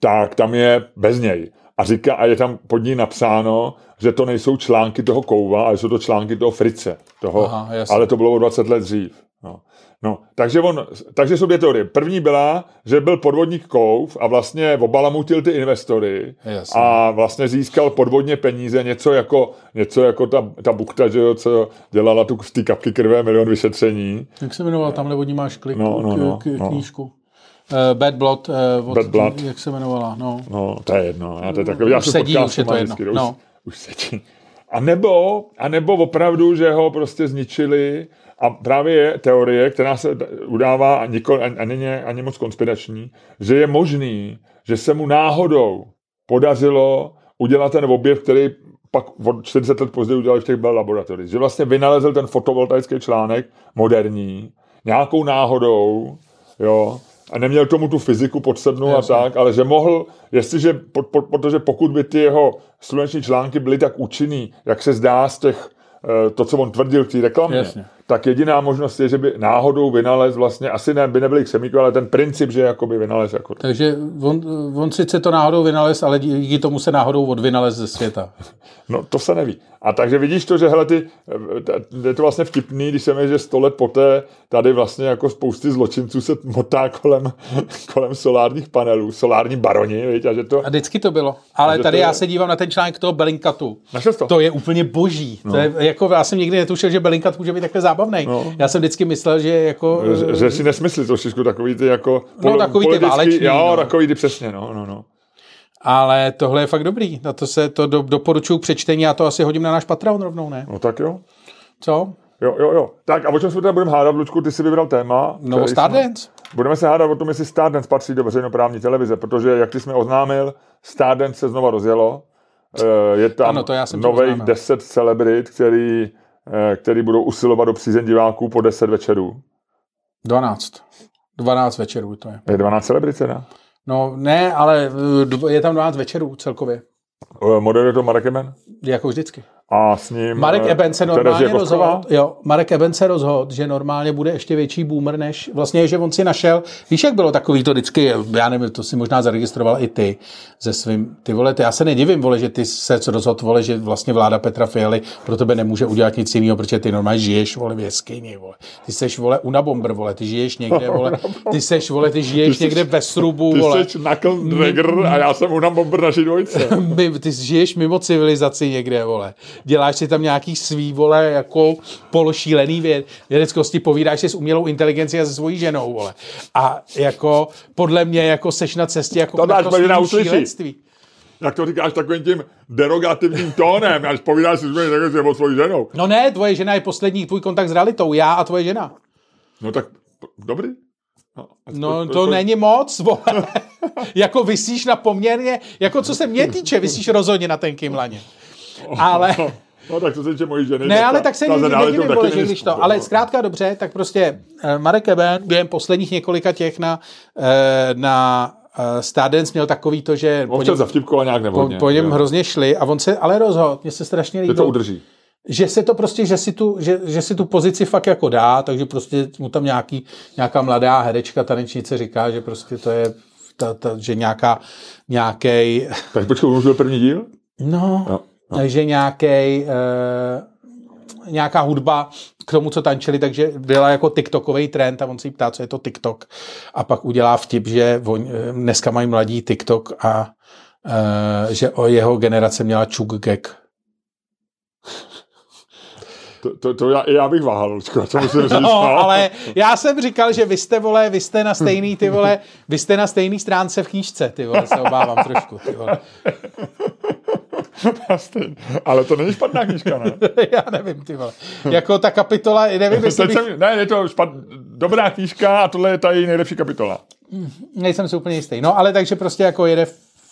S2: tak tam je bez něj. A říká, a je tam pod ní napsáno, že to nejsou články toho Kouva, ale jsou to články toho Frice. Toho,
S1: Aha,
S2: ale to bylo o 20 let dřív. No. No, takže, on, takže jsou dvě teorie. První byla, že byl podvodník Kouv a vlastně obalamutil ty investory
S1: Jasně.
S2: a vlastně získal podvodně peníze, něco jako, něco jako ta, ta bukta, že jo, co dělala tu z té kapky krve milion vyšetření.
S1: jak se jmenoval, tamhle od ní máš klik,
S2: No, no, no,
S1: k, k,
S2: no.
S1: knížku. Uh, Bad Blood, uh, od,
S2: Bad Blood.
S1: jak se jmenovala, no.
S2: No, to je jedno. Já to je takový, já
S1: sedí, už je to jedno.
S2: vždycky,
S1: No.
S2: Už, už sedí. A nebo, a nebo opravdu, že ho prostě zničili a právě je teorie, která se udává a, nikol, a, a není ani moc konspirační, že je možný, že se mu náhodou podařilo udělat ten objev, který pak od 40 let později udělali v těch Bell Laboratories. Že vlastně vynalezl ten fotovoltaický článek moderní, nějakou náhodou, jo, a neměl tomu tu fyziku pod a tak, ale že mohl, jestliže, po, po, protože pokud by ty jeho sluneční články byly tak účinný, jak se zdá z těch, eh, to, co on tvrdil v té reklamě,
S1: Jasně.
S2: tak jediná možnost je, že by náhodou vynalez vlastně, asi ne, by nebyly chemiků, ale ten princip, že jakoby vynalez jako
S1: Takže on, on sice to náhodou vynalez, ale díky tomu se náhodou odvynalez ze světa.
S2: No, to se neví. A takže vidíš to, že hele, ty, eh, je to vlastně vtipný, když se mi, že sto let poté tady vlastně jako spousty zločinců se motá kolem, kolem solárních panelů, solární baroni, viď, a že to...
S1: A vždycky to bylo. Ale tady
S2: to je-
S1: já se dívám na ten článek toho.
S2: Našel jsi to?
S1: To je úplně boží. No. To je, jako, já jsem nikdy netušil, že Bellingcat může být takhle zábavný.
S2: No.
S1: Já jsem vždycky myslel, že jako...
S2: Že, že si nesmysli trošičku takový ty jako...
S1: No, takový ty váleční,
S2: Jo,
S1: no.
S2: takový ty přesně, no, no, no.
S1: Ale tohle je fakt dobrý. Na to se to do, doporučuji k přečtení a to asi hodím na náš Patreon rovnou, ne?
S2: No tak jo.
S1: Co?
S2: Jo, jo, jo. Tak a o čem se teda budeme hádat, Lučku, ty si vybral téma.
S1: No,
S2: který
S1: Stardance.
S2: Jsme... Budeme se hádat o tom, jestli Stardance patří do veřejnoprávní televize, protože, jak ty jsme oznámil, Stardance se znova rozjelo. Eh, Je tam
S1: Ano, to já jsem
S2: nových
S1: oznámil.
S2: 10 celebrit, který, eh, který budou usilovat do přízeň diváků po 10 večerů.
S1: 12. 12 večerů to je.
S2: Je 12 celebrit teda?
S1: No ne, ale eh, je tam 12 večerů celkově.
S2: Eh, Moderuje to Marek Eben
S1: Jako vždycky.
S2: A s ním
S1: Marek
S2: eh,
S1: Eben se
S2: Terezie
S1: normálně rozhodl, jo, Marek Eben se rozhodl, že normálně bude ještě větší boomer, než vlastně, že on si našel, víš, jak bylo takový to vždycky, já nevím, to si možná zaregistroval i ty ze svým, ty vole, ty, já se nedivím, vole, že ty se rozhodl, vole, že vlastně vláda Petra Fialy pro tebe nemůže udělat nic jiného, protože ty normálně žiješ, vole, v jeskyni, vole. Ty seš, vole, unabomber, vole, ty žiješ někde, vole, ty seš, vole, ty žiješ
S2: Ty
S1: někde
S2: jsi-
S1: ve srubu,
S2: Ty
S1: vole.
S2: Dragger a já jsem Unam Bomber naší dvojce.
S1: My, ty žiješ mimo civilizaci někde, vole. Děláš si tam nějaký svý, vole, jako pološílený věd, vědeckosti, povídáš si s umělou inteligencí a se svojí ženou, vole. A jako, podle mě, jako seš na cestě, jako
S2: To dáš, uslyší.
S1: šílenství.
S2: Jak to říkáš takovým tím derogativním tónem, až povídáš si s o svojí ženou.
S1: No ne, tvoje žena je poslední tvůj kontakt s realitou, já a tvoje žena.
S2: No tak, dobrý. No,
S1: No to není moc, vole. jako vysíš na poměrně, jako co se mě týče, vysíš rozhodně na tenkým laně. Ale,
S2: No tak to se týče mojí ženy.
S1: Ne,
S2: tak
S1: ale
S2: ta-
S1: tak se nikdy nedivím,
S2: není
S1: když to, ale
S2: no.
S1: zkrátka dobře, tak prostě eh, Marek Eben během posledních několika těch na, eh, na eh, Stardance měl takový to, že po
S2: Občas
S1: něm,
S2: zavtipkoval nějak
S1: po,
S2: nevhodně.
S1: po něm
S2: jo.
S1: hrozně šli a on se ale rozhodl, mně se strašně
S2: Že to
S1: líbilo,
S2: udrží.
S1: že se to prostě, že si, tu, že, že si tu pozici fakt jako dá, takže prostě mu tam nějaký, nějaká mladá herečka, tanečnice říká, že prostě to je ta, ta, že nějaká, nějaký,
S2: Tak počkej, už byl první díl?
S1: no,
S2: Jo.
S1: No. že nějaký, e, nějaká hudba k tomu, co tančili, takže byla jako TikTokový trend a on se jí ptá, co je to TikTok a pak udělá vtip, že on, eh, dneska mají mladí TikTok a e, že o jeho generace měla čuk gag.
S2: To, to, to já, já bych váhal, Lučko, co musím říct.
S1: No, ale já jsem říkal, že vy jste, vole, vy jste na stejný, ty vole, vy jste na stejný stránce v knížce, ty vole, se obávám trošku, ty vole.
S2: Jasně. ale to není špatná knižka, ne?
S1: Já nevím, ty vole. Jako ta kapitola, nevím, jestli bych,
S2: jsem, ne, je to špat, dobrá knížka a tohle je ta její nejlepší kapitola.
S1: nejsem si úplně jistý. No, ale takže prostě jako jede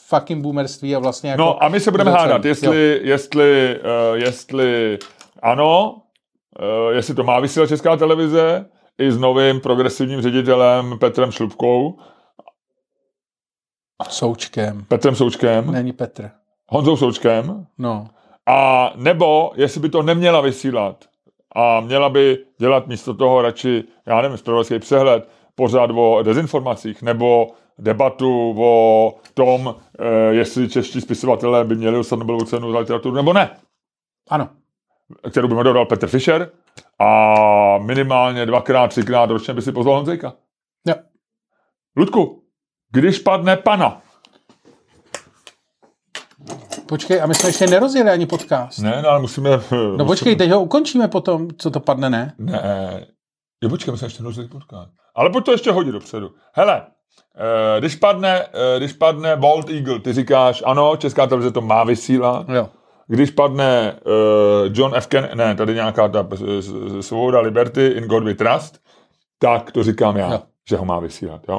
S1: fucking boomerství a vlastně jako...
S2: No a my se budeme hádat, jestli, jestli, uh, jestli ano, uh, jestli to má vysílat Česká televize i s novým progresivním ředitelem Petrem Šlupkou,
S1: Jo. Součkem.
S2: Petrem Součkem,
S1: Není Petr.
S2: Honzou Součkem,
S1: No.
S2: a nebo jestli by to neměla vysílat a měla by dělat místo toho radši, já nevím, zpravodajský přehled, pořád o dezinformacích, nebo debatu o tom, eh, jestli čeští spisovatelé by měli dostat Nobelovu cenu za literaturu, nebo ne.
S1: Ano.
S2: kterou by moderoval Petr Fischer a minimálně dvakrát, třikrát ročně by si pozval Honzejka.
S1: Jo.
S2: Ludku, když padne pana.
S1: Počkej, a my jsme ještě nerozjeli ani podcast.
S2: Ne, no, ale musíme...
S1: No počkej, teď ho ukončíme potom, co to padne, ne?
S2: Ne, jo, počkej, my jsme ještě nerozjeli podcast. Ale pojď to ještě hodit dopředu. Hele, eh, když padne, eh, když padne Bald Eagle, ty říkáš, ano, Česká televize to má vysílat.
S1: Jo.
S2: Když padne uh, John F. Kennedy, ne, tady nějaká ta eh, svoboda Liberty in God we trust, tak to říkám já,
S1: Jo.
S2: že ho má vysílat, jo?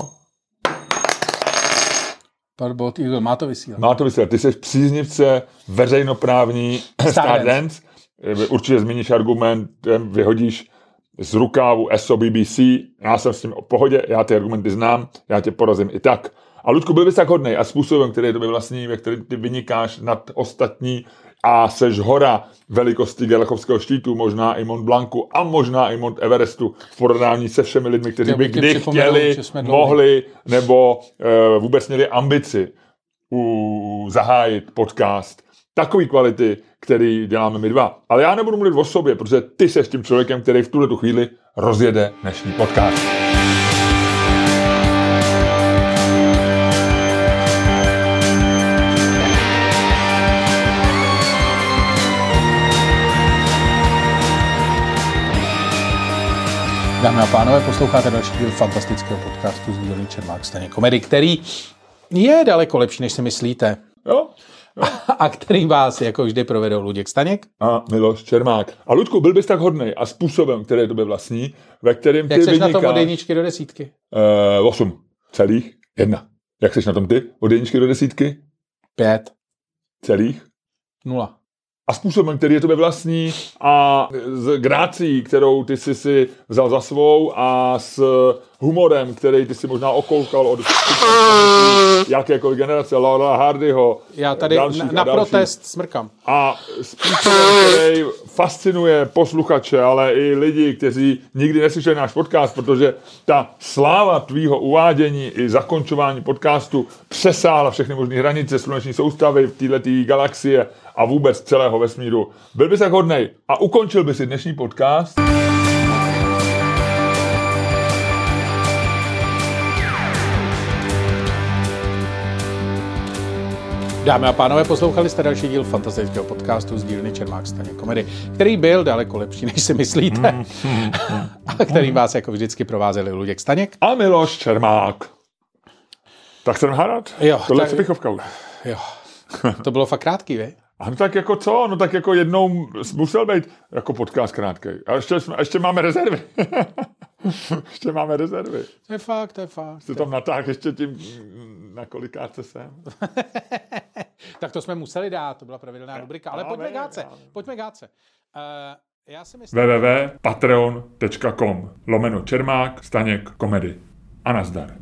S1: Pan Bolt Eagle má to vysílat.
S2: Má to vysvětlit. Ty jsi příznivce veřejnoprávní Stardance. Určitě zmíníš argument, vyhodíš z rukávu SO BBC. Já jsem s tím v pohodě, já ty argumenty znám, já tě porazím i tak. A Ludku, byl bys tak hodnej a způsobem, který je tobě vlastní, ve který ty vynikáš nad ostatní a seš hora velikosti Gelachovského štítu, možná i Mont Blancu a možná i Mont Everestu v porovnání se všemi lidmi, kteří by kdy chtěli, mohli nebo uh, vůbec měli ambici u, zahájit podcast takový kvality, který děláme my dva. Ale já nebudu mluvit o sobě, protože ty seš tím člověkem, který v tuhle tu chvíli rozjede dnešní podcast.
S1: Dámy a pánové, posloucháte další díl fantastického podcastu z dílny Čermák Staně komedy, který je daleko lepší, než si myslíte.
S2: Jo?
S1: A který vás jako vždy provedou Luděk Staněk.
S2: A Miloš Čermák. A Ludku, byl bys tak hodnej a způsobem, který je tobě vlastní, ve kterém ty
S1: Jak seš na tom od jedničky do desítky?
S2: uh, 8 celých jedna. Jak seš na tom ty? Od jedničky do desítky?
S1: Pět.
S2: Celých?
S1: Nula.
S2: A způsobem, který je tobě vlastní a s grácí, kterou ty jsi si vzal za svou a s humorem, který ty si možná okoukal od jakékoliv generace, Laura Hardyho,
S1: Já tady
S2: dalších
S1: na, na
S2: dalších.
S1: protest smrkám.
S2: A způsobem, který fascinuje posluchače, ale i lidi, kteří nikdy neslyšeli náš podcast, protože ta sláva tvýho uvádění i zakončování podcastu přesáhla všechny možné hranice sluneční soustavy v této galaxie a vůbec celého vesmíru. Byl bys tak hodnej a ukončil by si dnešní podcast.
S1: Dámy a pánové, poslouchali jste další díl fantastického podcastu z dílny Čermák Staně komedy, který byl daleko lepší, než si myslíte. a který vás jako vždycky provázeli Luděk Staněk.
S2: A Miloš Čermák. Tak jsem hádat?
S1: Jo,
S2: Tohle
S1: tak-
S2: je už.
S1: Jo. To bylo fakt krátký, vy?
S2: A no tak jako co? No tak jako jednou musel být jako podcast krátký. A ještě, jsme, ještě máme rezervy. ještě máme rezervy.
S1: To je fakt, to je fakt.
S2: Jsi tam natáhl ještě tím, na kolikátce jsem.
S1: tak to jsme museli dát, to byla pravidelná rubrika. Ale pojďme gáce, pojďme gáce. Uh, já si myslím...
S2: www.patreon.com lomeno Čermák, Staněk, Komedy. A nazdar.